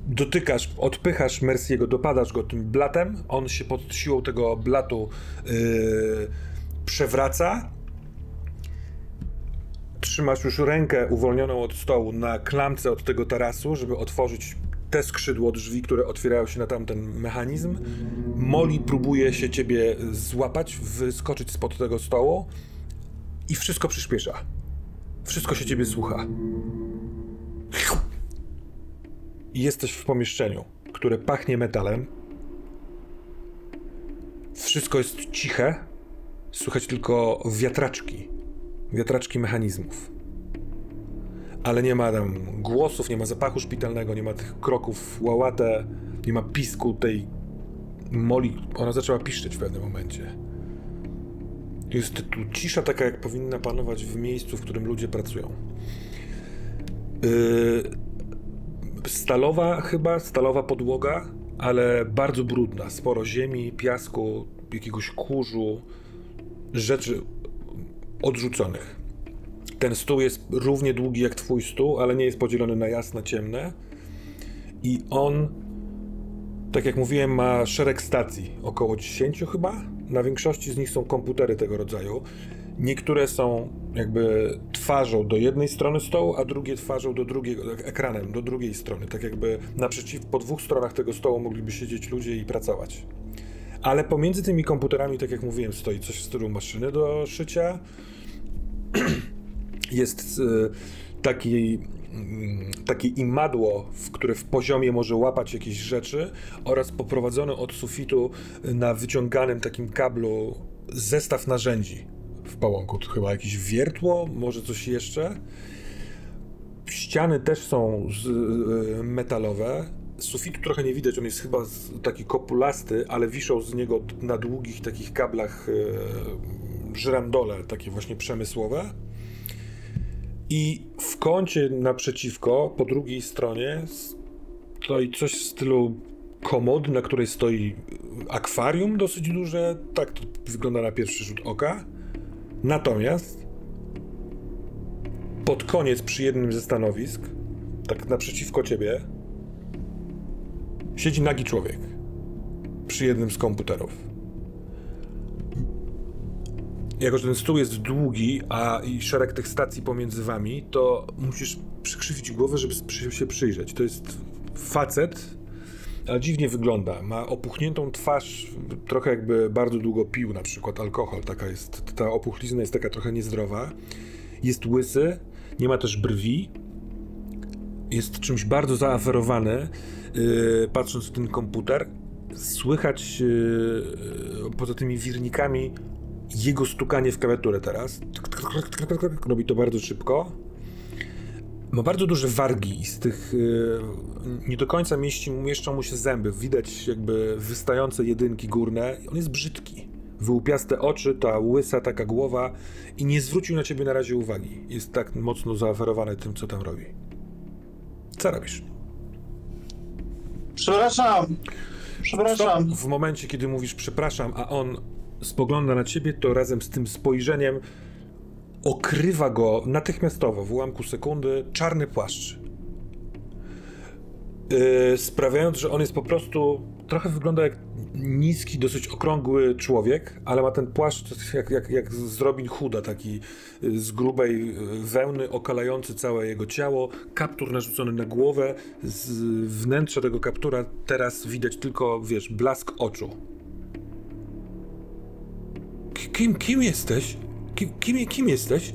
Dotykasz, odpychasz Merciego, dopadasz go tym blatem, on się pod siłą tego blatu yy, przewraca. trzymasz już rękę uwolnioną od stołu na klamce od tego tarasu, żeby otworzyć te skrzydło drzwi, które otwierają się na tamten mechanizm. Molly próbuje się ciebie złapać, wyskoczyć spod tego stołu i wszystko przyspiesza. Wszystko się ciebie słucha. Jesteś w pomieszczeniu, które pachnie metalem. Wszystko jest ciche. Słychać tylko wiatraczki. Wiatraczki mechanizmów. Ale nie ma tam głosów, nie ma zapachu szpitalnego, nie ma tych kroków łałate, nie ma pisku tej moli. Ona zaczęła piszczeć w pewnym momencie. Jest tu cisza taka, jak powinna panować w miejscu, w którym ludzie pracują. Yy, stalowa chyba, stalowa podłoga, ale bardzo brudna. Sporo ziemi, piasku, jakiegoś kurzu, rzeczy odrzuconych. Ten stół jest równie długi jak twój stół, ale nie jest podzielony na jasne, ciemne. I on, tak jak mówiłem, ma szereg stacji, około 10 chyba. Na większości z nich są komputery tego rodzaju. Niektóre są jakby twarzą do jednej strony stołu, a drugie twarzą do drugiego, ekranem do drugiej strony. Tak jakby naprzeciw, po dwóch stronach tego stołu mogliby siedzieć ludzie i pracować. Ale pomiędzy tymi komputerami, tak jak mówiłem, stoi coś w stylu maszyny do szycia. <clears throat> Jest y, taki, mm, takie imadło, w które w poziomie może łapać jakieś rzeczy oraz poprowadzony od sufitu na wyciąganym takim kablu zestaw narzędzi w pałąku. To chyba jakieś wiertło, może coś jeszcze. Ściany też są y, metalowe. Sufitu trochę nie widać, on jest chyba taki kopulasty, ale wiszą z niego na długich takich kablach y, żyrandole, takie właśnie przemysłowe. I w kącie naprzeciwko, po drugiej stronie, stoi coś w stylu komody, na której stoi akwarium dosyć duże. Tak to wygląda na pierwszy rzut oka. Natomiast pod koniec, przy jednym ze stanowisk, tak naprzeciwko ciebie, siedzi nagi człowiek. Przy jednym z komputerów. Jako, że ten stół jest długi, a i szereg tych stacji pomiędzy wami, to musisz przykrzywić głowę, żeby się przyjrzeć. To jest facet, ale dziwnie wygląda. Ma opuchniętą twarz, trochę jakby bardzo długo pił na przykład alkohol. Taka jest, ta opuchlizna jest taka trochę niezdrowa. Jest łysy, nie ma też brwi. Jest czymś bardzo zaaferowany, yy, patrząc w ten komputer. Słychać yy, poza tymi wirnikami jego stukanie w klawiaturę teraz. Robi to bardzo szybko. Ma bardzo duże wargi i z tych yy, nie do końca mieści, mieszczą mu się zęby. Widać jakby wystające jedynki górne. On jest brzydki. Wyłupiaste oczy, ta łysa taka głowa i nie zwrócił na ciebie na razie uwagi. Jest tak mocno zaaferowany tym, co tam robi. Co robisz? Przepraszam. Przepraszam. Stop. W momencie, kiedy mówisz przepraszam, a on spogląda na ciebie, to razem z tym spojrzeniem okrywa go natychmiastowo, w ułamku sekundy, czarny płaszcz. Yy, sprawiając, że on jest po prostu. Trochę wygląda jak niski, dosyć okrągły człowiek, ale ma ten płaszcz jak, jak, jak z Robin Hooda, taki y, z grubej y, wełny, okalający całe jego ciało, kaptur narzucony na głowę. Z wnętrza tego kaptura teraz widać tylko, wiesz, blask oczu. Kim, kim jesteś? Kim, kim, kim jesteś?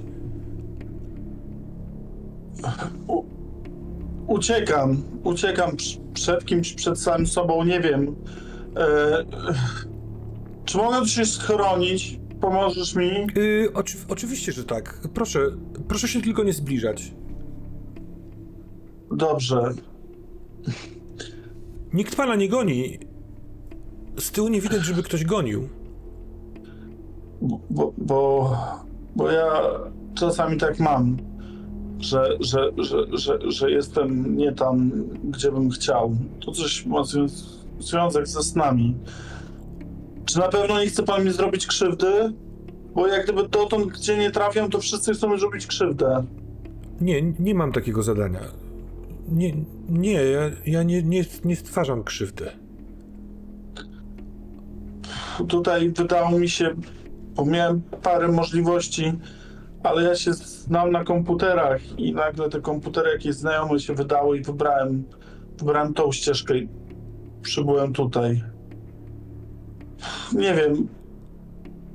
Uciekam. Uciekam pr- przed kimś, przed samym sobą, nie wiem. E, czy mogę się schronić? Pomożesz mi? Yy, oczy, oczywiście, że tak. Proszę, proszę się tylko nie zbliżać. Dobrze. Nikt pana nie goni. Z tyłu nie widać, żeby ktoś gonił. Bo, bo, bo ja czasami tak mam, że, że, że, że, że jestem nie tam, gdzie bym chciał. To coś ma zwią- związek ze snami. Czy na pewno nie chce pan mi zrobić krzywdy? Bo jak gdyby dotąd, gdzie nie trafiam, to wszyscy chcą mi zrobić krzywdę. Nie, nie mam takiego zadania. Nie, nie, ja, ja nie, nie, nie stwarzam krzywdy. Tutaj wydało mi się, bo miałem parę możliwości, Ale ja się znam na komputerach i nagle te komputery jakieś znajome się wydały i wybrałem, wybrałem tą ścieżkę i przybyłem tutaj. Nie wiem.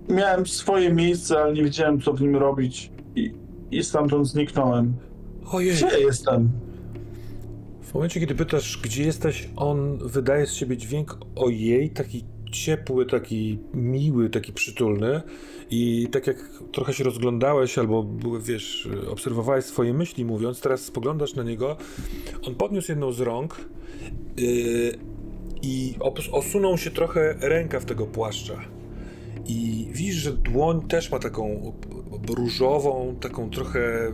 Miałem swoje miejsce, ale nie wiedziałem, co w nim robić i, i stamtąd zniknąłem. Ojej. Gdzie jestem? W momencie, kiedy pytasz, gdzie jesteś, on wydaje z siebie dźwięk ojej, taki ciepły, taki miły, taki przytulny. I tak jak trochę się rozglądałeś, albo wiesz, obserwowałeś swoje myśli mówiąc, teraz spoglądasz na niego, on podniósł jedną z rąk yy, i osunął się trochę rękaw tego płaszcza. I widzisz, że dłoń też ma taką różową, taką trochę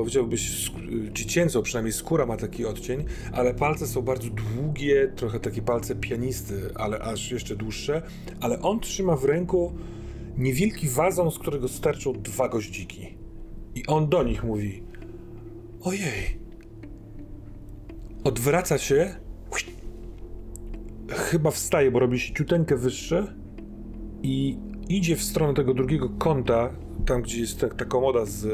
powiedziałbyś dziecięcą, przynajmniej skóra ma taki odcień, ale palce są bardzo długie, trochę takie palce pianisty, ale aż jeszcze dłuższe, ale on trzyma w ręku niewielki wazon, z którego starczą dwa goździki. I on do nich mówi: Ojej. Odwraca się. Chyba wstaje, bo robi się ciuteńkę wyższe i idzie w stronę tego drugiego kąta, tam gdzie jest ta, ta komoda z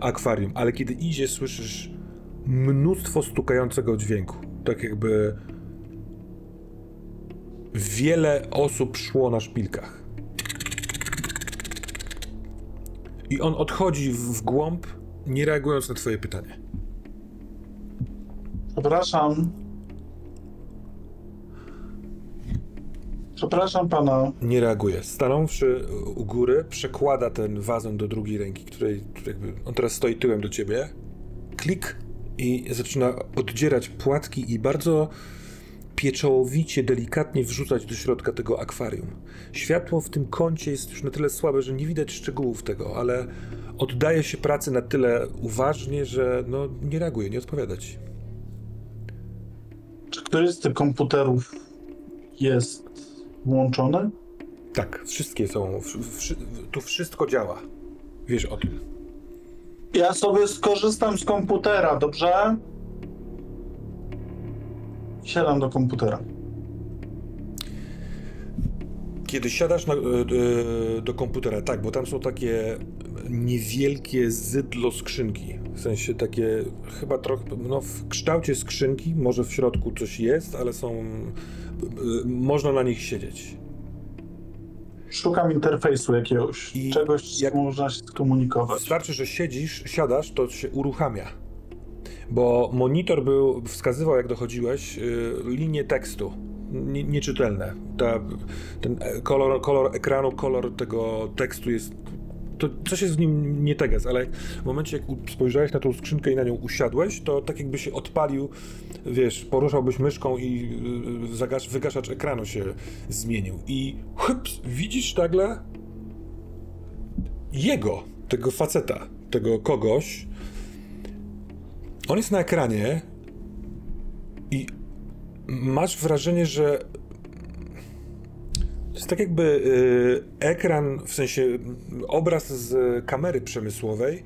akwarium, ale kiedy idzie, słyszysz mnóstwo stukającego dźwięku. Tak jakby wiele osób szło na szpilkach. I on odchodzi w, w głąb, nie reagując na twoje pytanie. Przepraszam. Przepraszam pana. Nie reaguje. Stanąwszy u góry, przekłada ten wazon do drugiej ręki, której jakby on teraz stoi tyłem do ciebie. Klik i zaczyna oddzierać płatki i bardzo pieczołowicie, delikatnie wrzucać do środka tego akwarium. Światło w tym kącie jest już na tyle słabe, że nie widać szczegółów tego, ale oddaje się pracy na tyle uważnie, że no, nie reaguje, nie odpowiada ci. Czy któryś z tych komputerów jest włączony? Tak, wszystkie są, wszy- tu wszystko działa. Wiesz o tym. Ja sobie skorzystam z komputera, dobrze? Siadam do komputera. Kiedy siadasz na, e, e, do komputera, tak, bo tam są takie niewielkie zydlo skrzynki. W sensie takie chyba trochę, no w kształcie skrzynki, może w środku coś jest, ale są, można na nich siedzieć. Szukam interfejsu jakiegoś, I czegoś, jak- można się skomunikować. Wystarczy, że siedzisz, siadasz, to się uruchamia. Bo monitor był, wskazywał, jak dochodziłeś, y, linię tekstu. Nie, nieczytelne. Ta, ten e, kolor, kolor ekranu, kolor tego tekstu jest. To coś jest w nim nie teges, ale w momencie, jak spojrzałeś na tą skrzynkę i na nią usiadłeś, to tak jakby się odpalił, wiesz, poruszałbyś myszką i y, zagasz, wygaszacz ekranu się zmienił. I hyps, widzisz nagle jego, tego faceta, tego kogoś, on jest na ekranie i masz wrażenie, że to jest tak jakby y, ekran, w sensie obraz z kamery przemysłowej,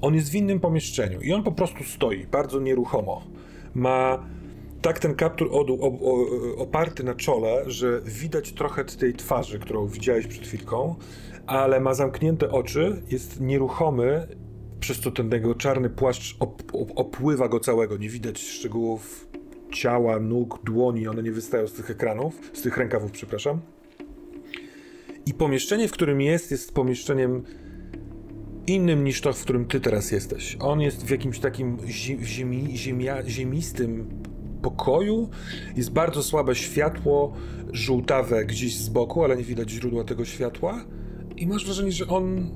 on jest w innym pomieszczeniu i on po prostu stoi, bardzo nieruchomo. Ma tak ten kaptur od, o, o, oparty na czole, że widać trochę tej twarzy, którą widziałeś przed chwilką, ale ma zamknięte oczy, jest nieruchomy, przez co ten jego czarny płaszcz op, op, opływa go całego. Nie widać szczegółów ciała, nóg, dłoni, one nie wystają z tych ekranów, z tych rękawów, przepraszam. I pomieszczenie, w którym jest, jest pomieszczeniem innym niż to, w którym ty teraz jesteś. On jest w jakimś takim zi- ziemi, ziemia, ziemistym pokoju. Jest bardzo słabe światło, żółtawe gdzieś z boku, ale nie widać źródła tego światła. I masz wrażenie, że on.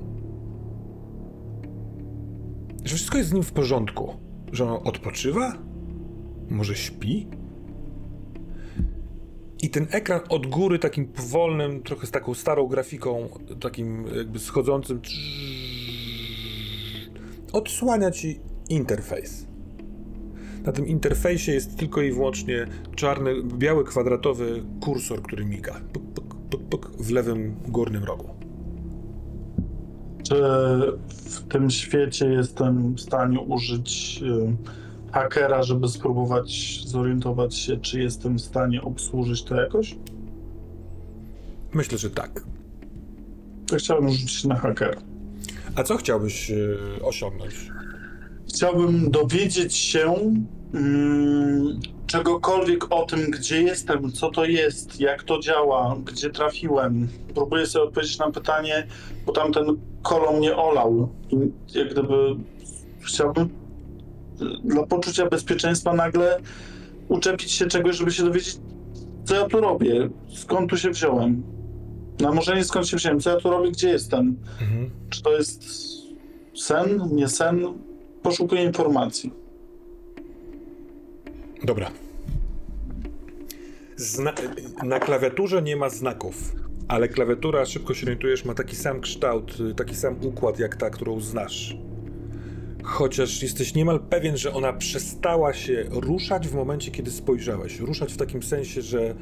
że wszystko jest z nim w porządku. Że on odpoczywa? Może śpi? I ten ekran od góry, takim powolnym, trochę z taką starą grafiką, takim jakby schodzącym, odsłania ci interfejs. Na tym interfejsie jest tylko i wyłącznie czarny, biały kwadratowy kursor, który miga. Puk, puk, puk, w lewym górnym rogu. Czy w tym świecie jestem w stanie użyć y, hakera, żeby spróbować zorientować się, czy jestem w stanie obsłużyć to jakoś? Myślę, że tak. To chciałbym rzucić na hakera. A co chciałbyś y, osiągnąć? Chciałbym dowiedzieć się mm, czegokolwiek o tym, gdzie jestem, co to jest, jak to działa, gdzie trafiłem. Próbuję sobie odpowiedzieć na pytanie, bo tamten kolo mnie olał. I jak gdyby chciałbym dla poczucia bezpieczeństwa nagle uczepić się czegoś, żeby się dowiedzieć, co ja tu robię, skąd tu się wziąłem. No może nie skąd się wziąłem, co ja tu robię, gdzie jestem. Mhm. Czy to jest sen, nie sen? Poszukuję informacji. Dobra. Zna na klawiaturze nie ma znaków, ale klawiatura, szybko się orientujesz, ma taki sam kształt, taki sam układ jak ta, którą znasz. Chociaż jesteś niemal pewien, że ona przestała się ruszać w momencie, kiedy spojrzałeś. Ruszać w takim sensie, że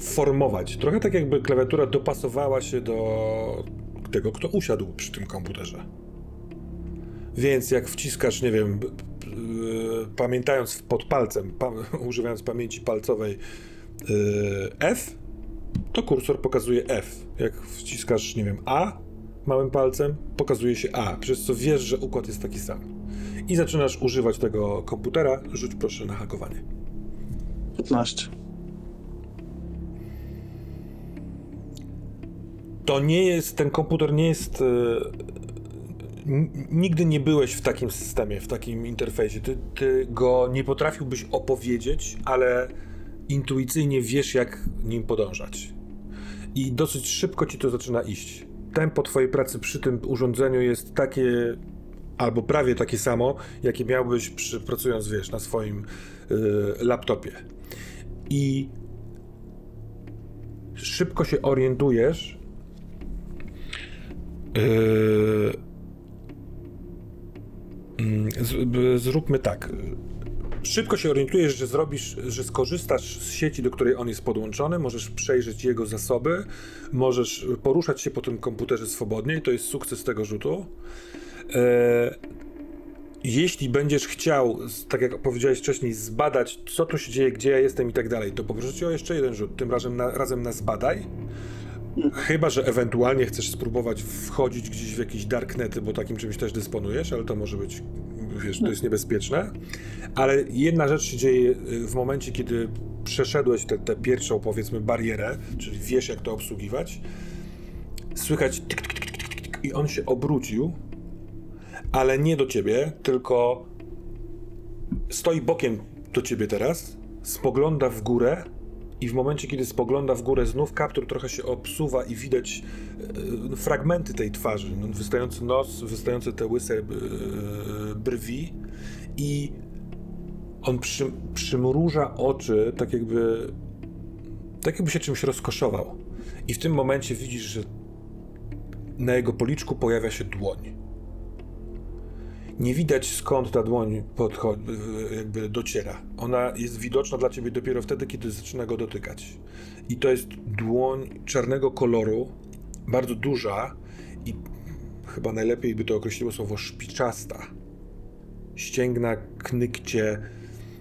formować. Trochę tak jakby klawiatura dopasowała się do tego, kto usiadł przy tym komputerze. Więc jak wciskasz, nie wiem, yy, pamiętając pod palcem, pa, <laughs> używając pamięci palcowej yy, F, to kursor pokazuje F. Jak wciskasz, nie wiem, A małym palcem, pokazuje się A, przez co wiesz, że układ jest taki sam. I zaczynasz używać tego komputera. Rzuć proszę na hakowanie. 15. To nie jest, ten komputer nie jest. n- Nigdy nie byłeś w takim systemie, w takim interfejsie. Ty, ty go nie potrafiłbyś opowiedzieć, ale intuicyjnie wiesz, jak nim podążać. I dosyć szybko ci to zaczyna iść. Tempo twojej pracy przy tym urządzeniu jest takie, albo prawie takie samo, jakie miałbyś przy, pracując, wiesz, na swoim y, laptopie. I szybko się orientujesz, Yy, z- Zróbmy tak. Szybko się orientujesz, że zrobisz, że skorzystasz z sieci, do której on jest podłączony, możesz przejrzeć jego zasoby, możesz poruszać się po tym komputerze swobodnie i to jest sukces tego rzutu. E, Jeśli będziesz chciał, tak jak powiedziałeś wcześniej, zbadać, co tu się dzieje, gdzie ja jestem i tak dalej, to poproszę cię o jeszcze jeden rzut, tym razem na, razem na zbadaj. Chyba, że ewentualnie chcesz spróbować wchodzić gdzieś w jakieś darknety, bo takim czymś też dysponujesz, ale to może być, wiesz, to jest niebezpieczne. Ale jedna rzecz się dzieje y, w momencie, kiedy przeszedłeś tę pierwszą, powiedzmy, barierę, czyli wiesz, jak to obsługiwać. Słychać tyk, tyk, tyk, tyk, i on się obrócił, ale nie do ciebie, tylko stoi bokiem do ciebie teraz, spogląda w górę i w momencie, kiedy spogląda w górę, znów kaptur trochę się obsuwa i widać e, fragmenty tej twarzy. No, wystający nos, wystające te łyse e, brwi i on przy, przymruża oczy, tak jakby tak jakby się czymś rozkoszował. I w tym momencie widzisz, że na jego policzku pojawia się dłoń. Nie widać skąd ta dłoń podchodzi, jakby dociera. Ona jest widoczna dla ciebie dopiero wtedy, kiedy zaczyna go dotykać. I to jest dłoń czarnego koloru, bardzo duża i chyba najlepiej by to określiło słowo szpiczasta. Ścięgna, knykcie,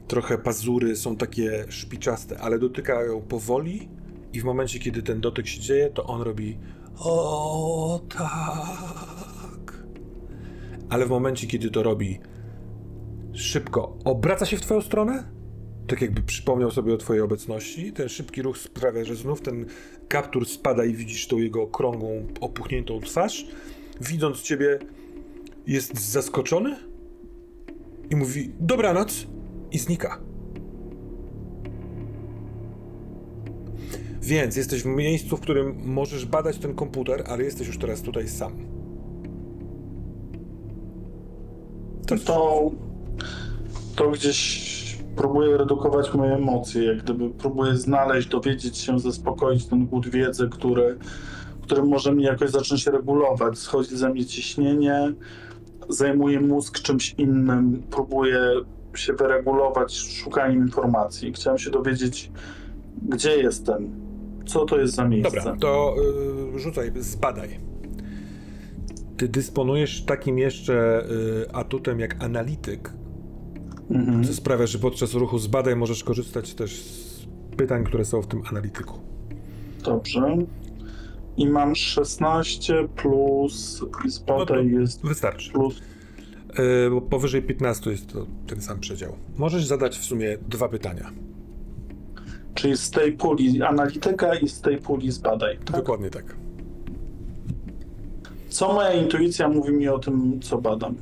trochę pazury są takie szpiczaste, ale dotykają powoli i w momencie, kiedy ten dotyk się dzieje, to on robi o tak. Ale w momencie, kiedy to robi szybko, obraca się w twoją stronę, tak jakby przypomniał sobie o twojej obecności. Ten szybki ruch sprawia, że znów ten kaptur spada i widzisz tą jego okrągłą, opuchniętą twarz. Widząc ciebie, jest zaskoczony i mówi dobranoc i znika. Więc jesteś w miejscu, w którym możesz badać ten komputer, ale jesteś już teraz tutaj sam. To, To, gdzieś próbuję redukować moje emocje, jak gdyby próbuję znaleźć, dowiedzieć się, zaspokoić ten głód wiedzy, który, który może mnie jakoś zacząć regulować. Schodzi ze mnie ciśnienie, zajmuje mózg czymś innym, próbuję się wyregulować szukaniem informacji. Chciałem się dowiedzieć, gdzie jestem, co to jest za miejsce. Dobra, to y, rzucaj, zbadaj. Ty dysponujesz takim jeszcze y, atutem jak analityk, Mhm. co sprawia, że podczas ruchu zbadaj możesz korzystać też z pytań, które są w tym analityku. Dobrze. I mam 16 plus i spadaj No jest Wystarczy. plus. Yy, bo powyżej 15 jest to ten sam przedział. Możesz zadać w sumie dwa pytania. Czyli z tej puli analityka i z tej puli zbadaj. Tak? Dokładnie tak. Co moja intuicja mówi mi o tym, co badam?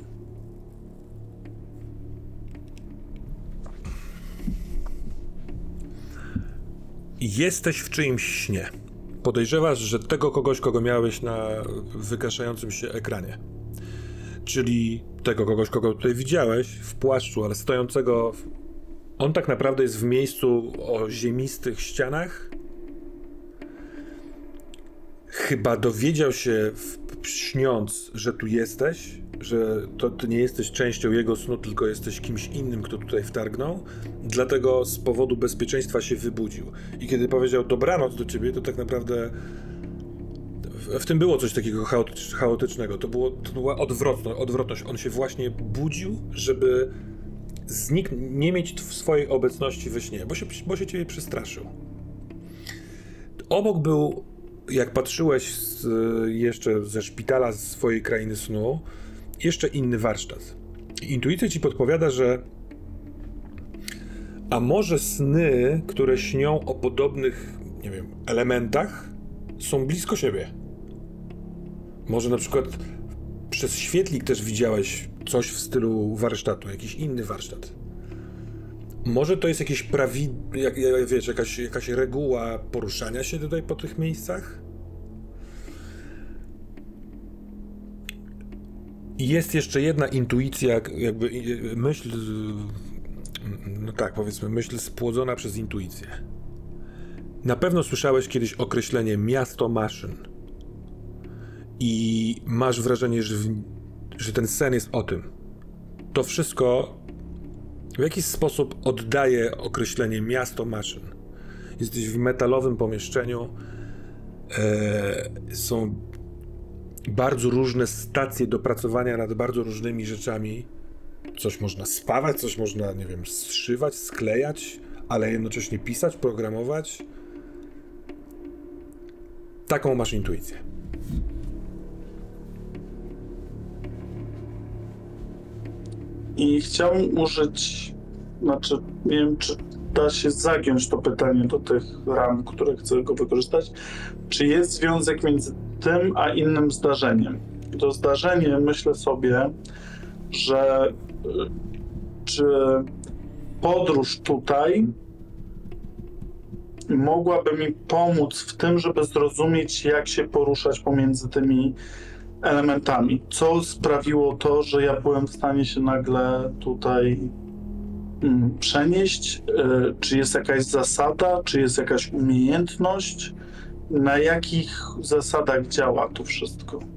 Jesteś w czyimś śnie. Podejrzewasz, że tego kogoś, kogo miałeś na wygaszającym się ekranie. Czyli tego kogoś, kogo tutaj widziałeś w płaszczu, ale stojącego. W... On tak naprawdę jest w miejscu o ziemistych ścianach. Chyba dowiedział się w, śniąc, że tu jesteś, że to ty nie jesteś częścią jego snu, tylko jesteś kimś innym, kto tutaj wtargnął. Dlatego z powodu bezpieczeństwa się wybudził. I kiedy powiedział dobranoc do ciebie, to tak naprawdę w, tym było coś takiego chaotycz, chaotycznego. To, było, to była odwrotność, odwrotność. On się właśnie budził, żeby znik nie mieć w swojej obecności we śnie, bo się, bo się ciebie przestraszył. Obok był, jak patrzyłeś z, jeszcze ze szpitala z swojej krainy snu, jeszcze inny warsztat. Intuicja ci podpowiada, że a może sny, które śnią o podobnych, nie wiem, elementach, są blisko siebie? Może na przykład przez świetlik też widziałeś coś w stylu warsztatu, jakiś inny warsztat. Może to jest jakieś prawi... Jak, jak, wiesz, jakaś, jakaś reguła poruszania się tutaj po tych miejscach? Jest jeszcze jedna intuicja, jakby myśl, no tak, powiedzmy, myśl spłodzona przez intuicję. Na pewno słyszałeś kiedyś określenie miasto maszyn. I masz wrażenie, że, w, że ten sen jest o tym. To wszystko w jakiś sposób oddaje określenie miasto maszyn. Jesteś w metalowym pomieszczeniu. E, są bardzo różne stacje do pracowania nad bardzo różnymi rzeczami. Coś można spawać, coś można, nie wiem, zszywać, sklejać, ale jednocześnie pisać, programować. Taką masz intuicję. I chciałbym użyć, znaczy nie wiem, czy da się zagiąć to pytanie do tych ram, które chcę go wykorzystać. Czy jest związek między tym a innym zdarzeniem? To zdarzenie myślę sobie, że y, czy podróż tutaj mogłaby mi pomóc w tym, żeby zrozumieć, jak się poruszać pomiędzy tymi elementami. Co sprawiło to, że ja byłem w stanie się nagle tutaj mm, przenieść? Y, Czy jest jakaś zasada, czy jest jakaś umiejętność? Na jakich zasadach działa to wszystko?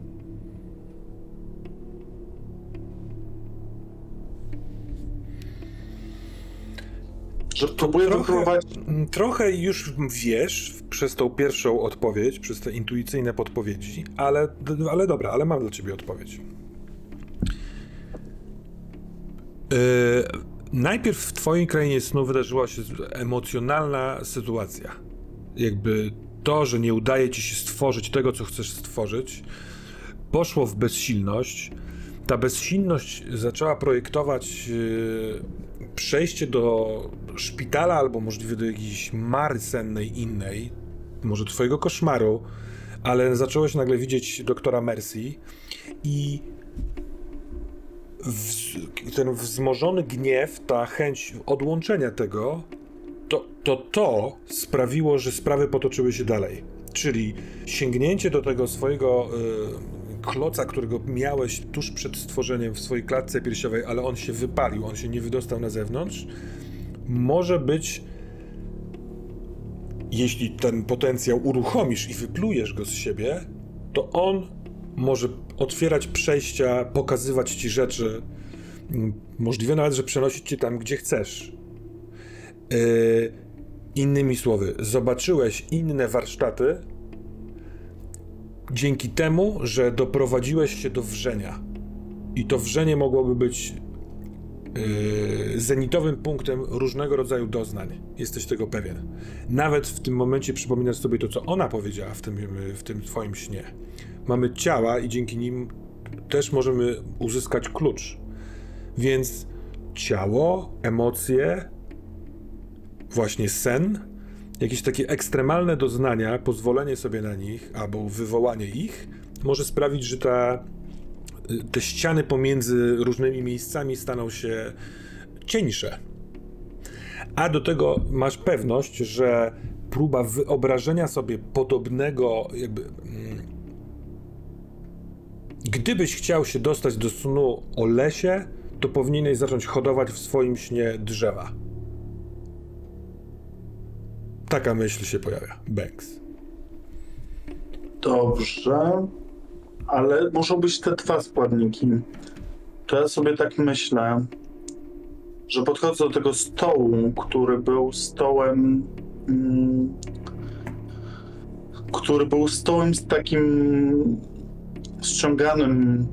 Że próbuję trochę- wypróbować Trochę już wiesz przez tą pierwszą odpowiedź, przez te intuicyjne podpowiedzi, ale, ale dobra, ale mam dla ciebie odpowiedź. Yy, najpierw w twojej krainie snu wydarzyła się emocjonalna sytuacja. Jakby to, że nie udaje ci się stworzyć tego, co chcesz stworzyć, poszło w bezsilność. Ta bezsilność zaczęła projektować yy, przejście do szpitala albo możliwie do jakiejś mary sennej innej, może twojego koszmaru, ale zacząłeś nagle widzieć doktora Mercy i ten wzmożony gniew, ta chęć odłączenia tego, to, to to sprawiło, że sprawy potoczyły się dalej. Czyli sięgnięcie do tego swojego y, kloca, którego miałeś tuż przed stworzeniem w swojej klatce piersiowej, ale on się wypalił, on się nie wydostał na zewnątrz, może być, jeśli ten potencjał uruchomisz i wyplujesz go z siebie, to on może otwierać przejścia, pokazywać ci rzeczy, m, możliwe nawet, że przenosić cię tam, gdzie chcesz. Yy, innymi słowy, zobaczyłeś inne warsztaty dzięki temu, że doprowadziłeś się do wrzenia. I to wrzenie mogłoby być yy, zenitowym punktem różnego rodzaju doznań. Jesteś tego pewien. Nawet w tym momencie przypominasz sobie to, co ona powiedziała w tym, w tym twoim śnie. Mamy ciała i dzięki nim też możemy uzyskać klucz. Więc ciało, emocje, właśnie sen, jakieś takie ekstremalne doznania, pozwolenie sobie na nich albo wywołanie ich może sprawić, że ta, te ściany pomiędzy różnymi miejscami staną się cieńsze. A do tego masz pewność, że próba wyobrażenia sobie podobnego, jakby. mm, Gdybyś chciał się dostać do snu o lesie, to powinieneś zacząć hodować w swoim śnie drzewa. Taka myśl się pojawia. Banks. Dobrze, ale muszą być te dwa składniki. To ja sobie tak myślę, że podchodzę do tego stołu, który był stołem. Mm, który był stołem z takim ściąganym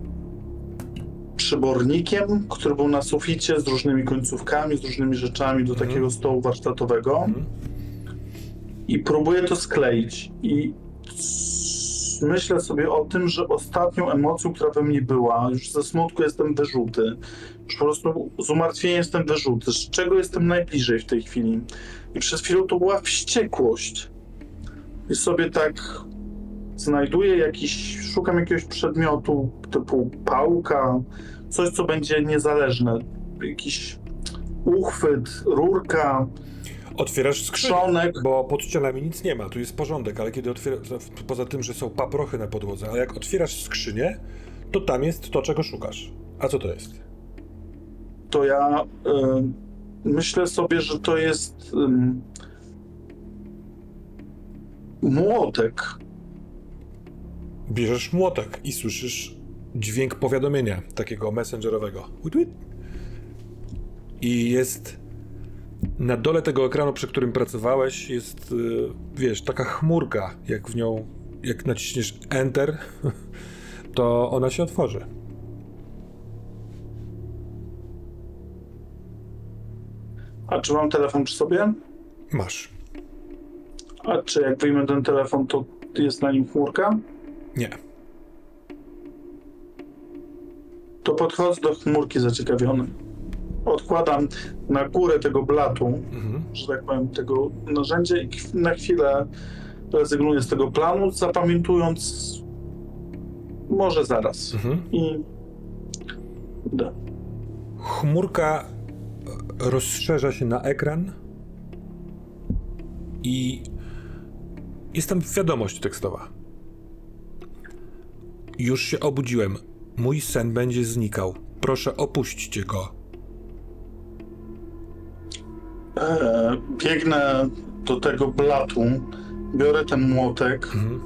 przybornikiem, który był na suficie z różnymi końcówkami, z różnymi rzeczami do Mhm. takiego stołu warsztatowego. Mhm. I próbuję to skleić. I myślę sobie o tym, że ostatnią emocją, która we mnie była, już ze smutku jestem wyrzuty. Już po prostu z umartwienia jestem wyrzuty. Z czego jestem najbliżej w tej chwili? I przez chwilę to była wściekłość. I sobie tak znajduję jakiś, szukam jakiegoś przedmiotu typu pałka, coś, co będzie niezależne. Jakiś uchwyt, rurka, Otwierasz skrzynię, bo pod ścianami nic nie ma, tu jest porządek, ale kiedy otwierasz, poza tym, że są paprochy na podłodze, ale jak otwierasz skrzynię, to tam jest to, czego szukasz. A co to jest? to ja y, myślę sobie, że to jest ym, młotek. Bierzesz młotek i słyszysz dźwięk powiadomienia takiego messengerowego. I jest na dole tego ekranu, przy którym pracowałeś, jest, y, wiesz, taka chmurka, jak w nią, jak naciśniesz Enter, <laughs> to ona się otworzy. A czy mam telefon przy sobie? Masz. A czy jak wyjmę ten telefon, to jest na nim chmurka? Nie. To podchodzę do chmurki zaciekawiony. Odkładam na górę tego blatu, Mhm. że tak powiem, tego narzędzia i na chwilę rezygnuję z tego planu, zapamiętując może zaraz. Mhm. I idę. Chmurka e, rozszerza się na ekran i jest tam wiadomość tekstowa. Już się obudziłem. Mój sen będzie znikał. Proszę opuśćcie go. E, biegnę do tego blatu, biorę ten młotek Mhm.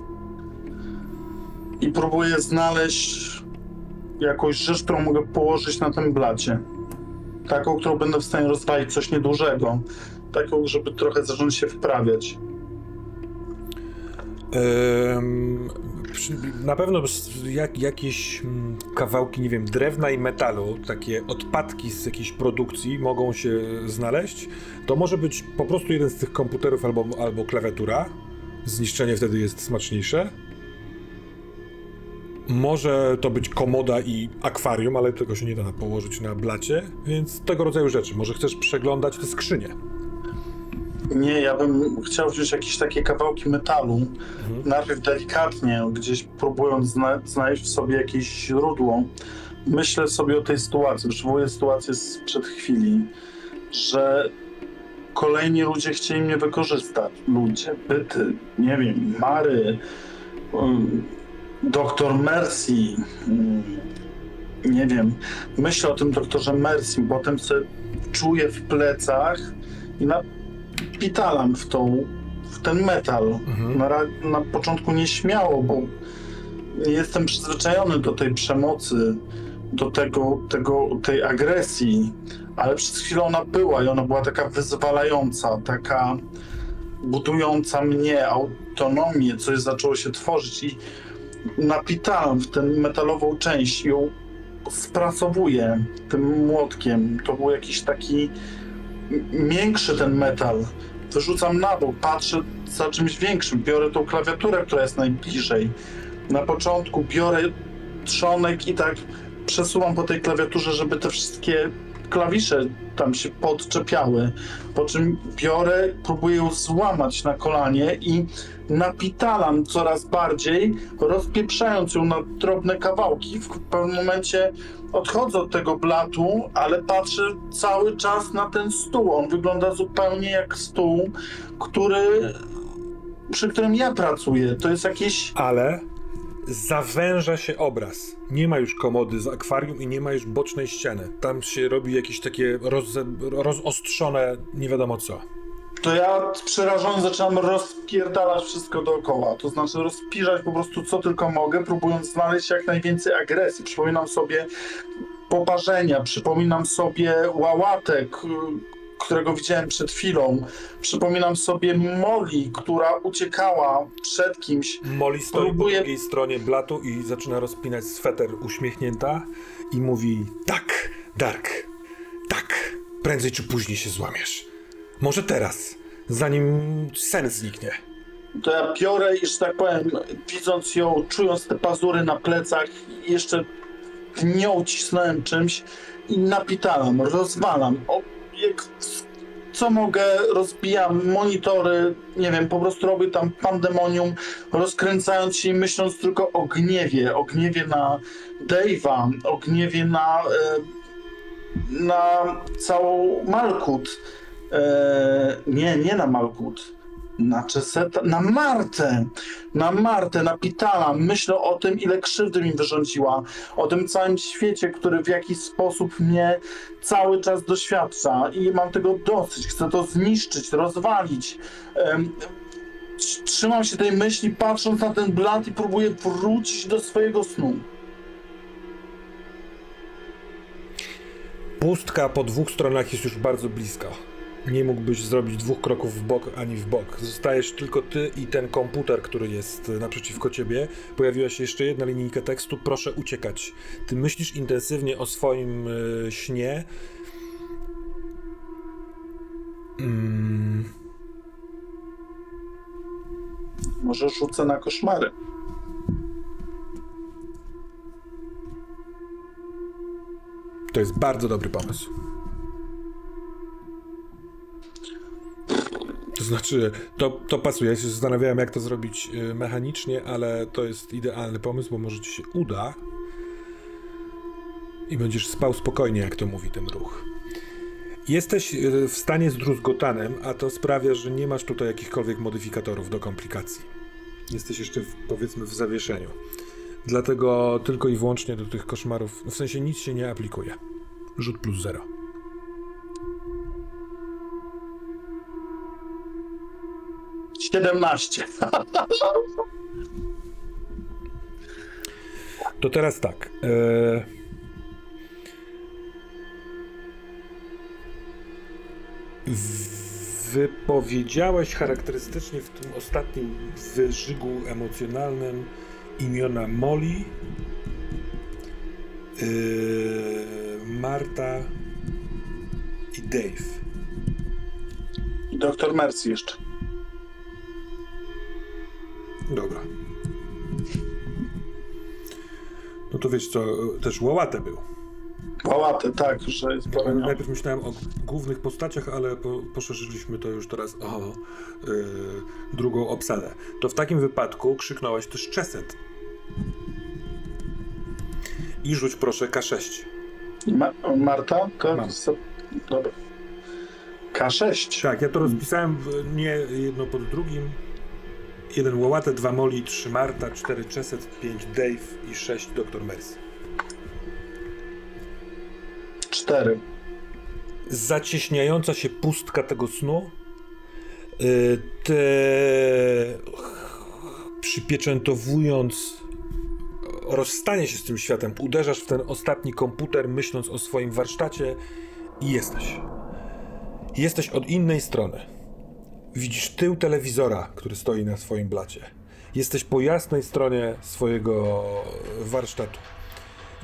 i próbuję znaleźć jakąś rzecz, którą mogę położyć na tym blacie. Taką, którą będę w stanie rozwalić, coś niedużego. Taką, żeby trochę zacząć się wprawiać. Przy- na pewno jak, jakieś mm, kawałki, nie wiem, drewna i metalu, takie odpadki z jakiejś produkcji mogą się znaleźć. To może być po prostu jeden z tych komputerów albo, albo klawiatura. Zniszczenie wtedy jest smaczniejsze. Może to być komoda i akwarium, ale tego się nie da położyć na blacie, więc tego rodzaju rzeczy. Może chcesz przeglądać te skrzynie. Nie, ja bym chciał wziąć jakieś takie kawałki metalu, najpierw delikatnie, gdzieś próbując zna- znaleźć w sobie jakieś źródło. Myślę sobie o tej sytuacji, przywołuję sytuację sprzed chwili, że kolejni ludzie chcieli mnie wykorzystać. Ludzie, byty, nie wiem, Mary, um, doktor Mercy, um, nie wiem. Myślę o tym doktorze Mercy, potem sobie czuję w plecach i napitalam w tą, w ten metal. Mhm. Na, na początku nieśmiało, bo nie jestem przyzwyczajony do tej przemocy, do tego, tego, tej agresji, ale przez chwilę ona była i ona była taka wyzwalająca, taka budująca mnie autonomię, coś zaczęło się tworzyć i napitałem w tę metalową część ją spracowuję tym młotkiem. To był jakiś taki miększy ten metal. Wyrzucam na bok, patrzę za czymś większym. Biorę tą klawiaturę, która jest najbliżej. Na początku biorę trzonek i tak przesuwam po tej klawiaturze, żeby te wszystkie klawisze tam się podczepiały. Po czym biorę, próbuję ją złamać na kolanie i napitalam coraz bardziej, rozpieprzając ją na drobne kawałki. W pewnym momencie odchodzę od tego blatu, ale patrzę cały czas na ten stół. On wygląda zupełnie jak stół, który, przy którym ja pracuję. To jest jakieś Ale zawęża się obraz. Nie ma już komody z akwarium i nie ma już bocznej ściany. Tam się robi jakieś takie rozostrzone nie wiadomo co. to ja przerażony zaczynam rozpierdalać wszystko dookoła. To znaczy rozpirzać po prostu co tylko mogę, próbując znaleźć jak najwięcej agresji. Przypominam sobie poparzenia, przypominam sobie łałatek, y, którego widziałem przed chwilą. Przypominam sobie Molly, która uciekała przed kimś. Molly stoi Próbuję- po drugiej stronie blatu i zaczyna rozpinać sweter uśmiechnięta i mówi tak, Dark, tak, prędzej czy później się złamiesz. Może teraz, zanim sen zniknie. To ja biorę i, że tak powiem, widząc ją, czując te pazury na plecach, jeszcze nią cisnąłem czymś i napitalam, rozwalam. O, jak, co mogę, rozbijam monitory, nie wiem, po prostu robię tam pandemonium, rozkręcając się i myśląc tylko o gniewie, o gniewie na Dave'a, o gniewie na, e, na całą Malkut. E, nie, nie na Malkut. Na Czeseta, na Martę, na Martę, na Pitala. Myślę o tym, ile krzywdy mi wyrządziła, o tym całym świecie, który w jakiś sposób mnie cały czas doświadcza i mam tego dosyć. Chcę to zniszczyć, rozwalić. Tr- Trzymam się tej myśli, patrząc na ten blat i próbuję wrócić do swojego snu. Pustka po dwóch stronach jest już bardzo blisko. Nie mógłbyś zrobić dwóch kroków w bok ani w bok. Zostajesz tylko ty i ten komputer, który jest naprzeciwko ciebie. Pojawiła się jeszcze jedna linijka tekstu. Proszę uciekać. Ty myślisz intensywnie o swoim e, śnie. Mm, Może rzucę na koszmary. to jest bardzo dobry pomysł. To znaczy, to, to pasuje. Ja się zastanawiałem, jak to zrobić e, mechanicznie, ale to jest idealny pomysł, bo może ci się uda. I będziesz spał spokojnie, jak to mówi ten ruch. Jesteś e, w stanie zdruzgotanym, a to sprawia, że nie masz tutaj jakichkolwiek modyfikatorów do komplikacji. Jesteś jeszcze, w, powiedzmy, w zawieszeniu. Dlatego tylko i wyłącznie do tych koszmarów, w sensie nic się nie aplikuje. Rzut plus zero. Siedemnaście. To teraz tak. E... Wypowiedziałeś charakterystycznie w tym ostatnim wyżygu emocjonalnym imiona Molly, yy, Marta i Dave. I doktor Mercy jeszcze. Dobra. No to wiesz co, też Łałatę był. Pałatę, tak, że jest poraniony. Najpierw myślałem o głównych postaciach, ale po, poszerzyliśmy to już teraz o yy, drugą obsadę. To w takim wypadku krzyknąłeś też Czeset. I rzuć proszę K6. Ma Marta? Mam. jest- Dobra. K6. Tak, ja to rozpisałem w, nie jedno pod drugim. Jeden Łałatę, dwa Moli, trzy Marta, cztery Czeset, pięć Dave i sześć Dr. Mercy. Cztery. zacieśniająca się pustka tego snu, y, te przypieczętowując rozstanie się z tym światem, uderzasz w ten ostatni komputer, myśląc o swoim warsztacie i jesteś. Jesteś od innej strony. Widzisz tył telewizora, który stoi na swoim blacie. Jesteś po jasnej stronie swojego warsztatu.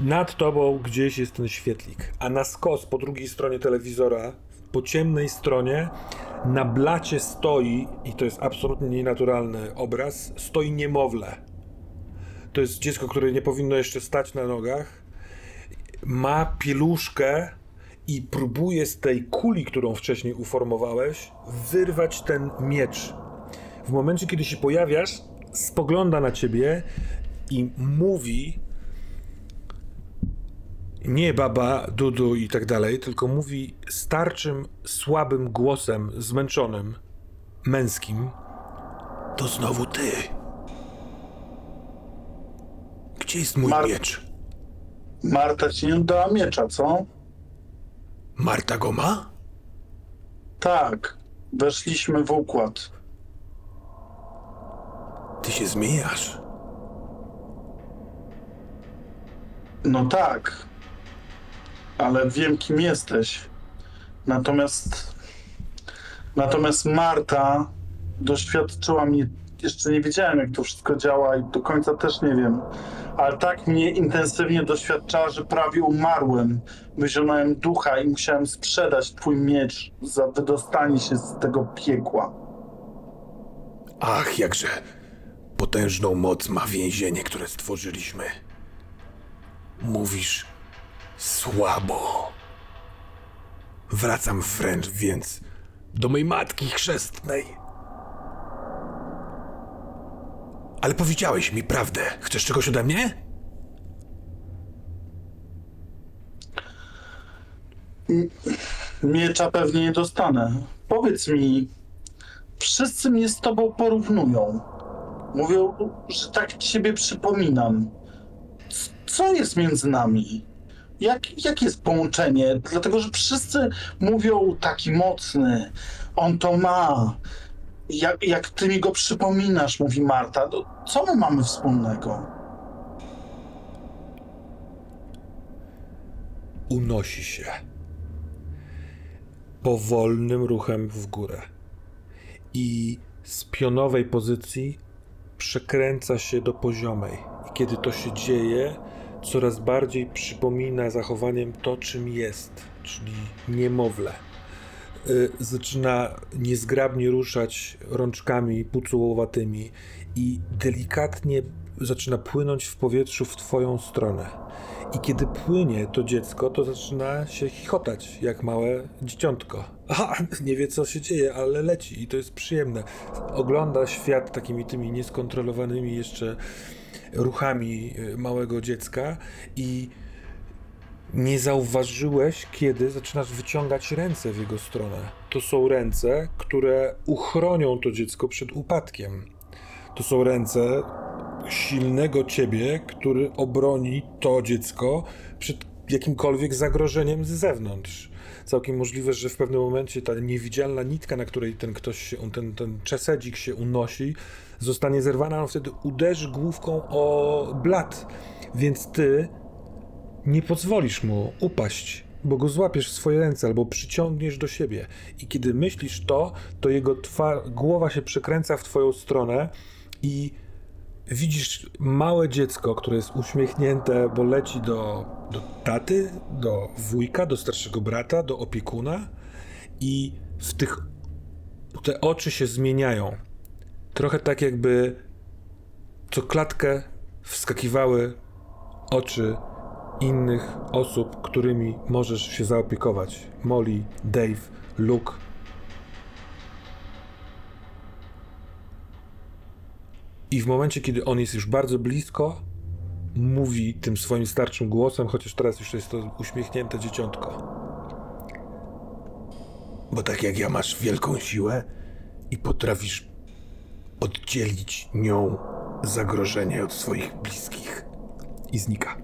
Nad tobą gdzieś jest ten świetlik, a na skos po drugiej stronie telewizora, po ciemnej stronie, na blacie stoi, i to jest absolutnie nienaturalny obraz, stoi niemowlę. To jest dziecko, które nie powinno jeszcze stać na nogach. Ma pieluszkę i próbuje z tej kuli, którą wcześniej uformowałeś, wyrwać ten miecz. W momencie, kiedy się pojawiasz, spogląda na ciebie i mówi nie baba, dudu i tak dalej, tylko mówi starczym, słabym głosem, zmęczonym, męskim. To znowu ty. Gdzie jest mój Mar- miecz? Marta ci nie oddała miecza, co? Marta go ma? Tak. Weszliśmy w układ. Ty się zmieniasz. No tak. Ale wiem, kim jesteś. Natomiast. Natomiast Marta doświadczyła mnie. Jeszcze nie wiedziałem, jak to wszystko działa i do końca też nie wiem. Ale tak mnie intensywnie doświadczała, że prawie umarłem. Wyzionąłem ducha i musiałem sprzedać twój miecz za wydostanie się z tego piekła. Ach, jakże potężną moc ma więzienie, które stworzyliśmy. Mówisz słabo. Wracam wręcz więc do mojej matki chrzestnej. Ale powiedziałeś mi prawdę. Chcesz czegoś ode mnie? Miecza pewnie nie dostanę. Powiedz mi, wszyscy mnie z tobą porównują. Mówią, że tak ciebie przypominam. Co jest między nami? Jak, jakie jest połączenie? Dlatego, że wszyscy mówią taki mocny, on to ma. Jak, jak ty mi go przypominasz, mówi Marta, to co my mamy wspólnego? Unosi się. Powolnym ruchem w górę. I z pionowej pozycji przekręca się do poziomej. I kiedy to się dzieje, coraz bardziej przypomina zachowaniem to, czym jest, czyli niemowlę. Y, Zaczyna niezgrabnie ruszać rączkami pucułowatymi i delikatnie zaczyna płynąć w powietrzu w twoją stronę. I kiedy płynie to dziecko, to zaczyna się chichotać jak małe dzieciątko. Aha, <laughs> nie wie co się dzieje, ale leci i to jest przyjemne. Ogląda świat takimi tymi nieskontrolowanymi jeszcze ruchami y, małego dziecka i nie zauważyłeś, kiedy zaczynasz wyciągać ręce w jego stronę. To są ręce, które uchronią to dziecko przed upadkiem. To są ręce silnego ciebie, który obroni to dziecko przed jakimkolwiek zagrożeniem z zewnątrz. Całkiem możliwe, że w pewnym momencie ta niewidzialna nitka, na której ten ktoś się, ten, ten czesedzik się unosi, zostanie zerwana, on wtedy uderzy główką o blat. Więc ty nie pozwolisz mu upaść, bo go złapiesz w swoje ręce albo przyciągniesz do siebie. I kiedy myślisz to, to jego twa- głowa się przekręca w twoją stronę i widzisz małe dziecko, które jest uśmiechnięte, bo leci do, do taty, do wujka, do starszego brata, do opiekuna i w tych te oczy się zmieniają. Trochę tak jakby co klatkę wskakiwały oczy innych osób, którymi możesz się zaopiekować. Molly, Dave, Luke. I w momencie, kiedy on jest już bardzo blisko, mówi tym swoim starczym głosem, chociaż teraz już jest to uśmiechnięte dzieciątko. Bo tak jak ja masz wielką siłę i potrafisz oddzielić nią zagrożenie od swoich bliskich. I znika.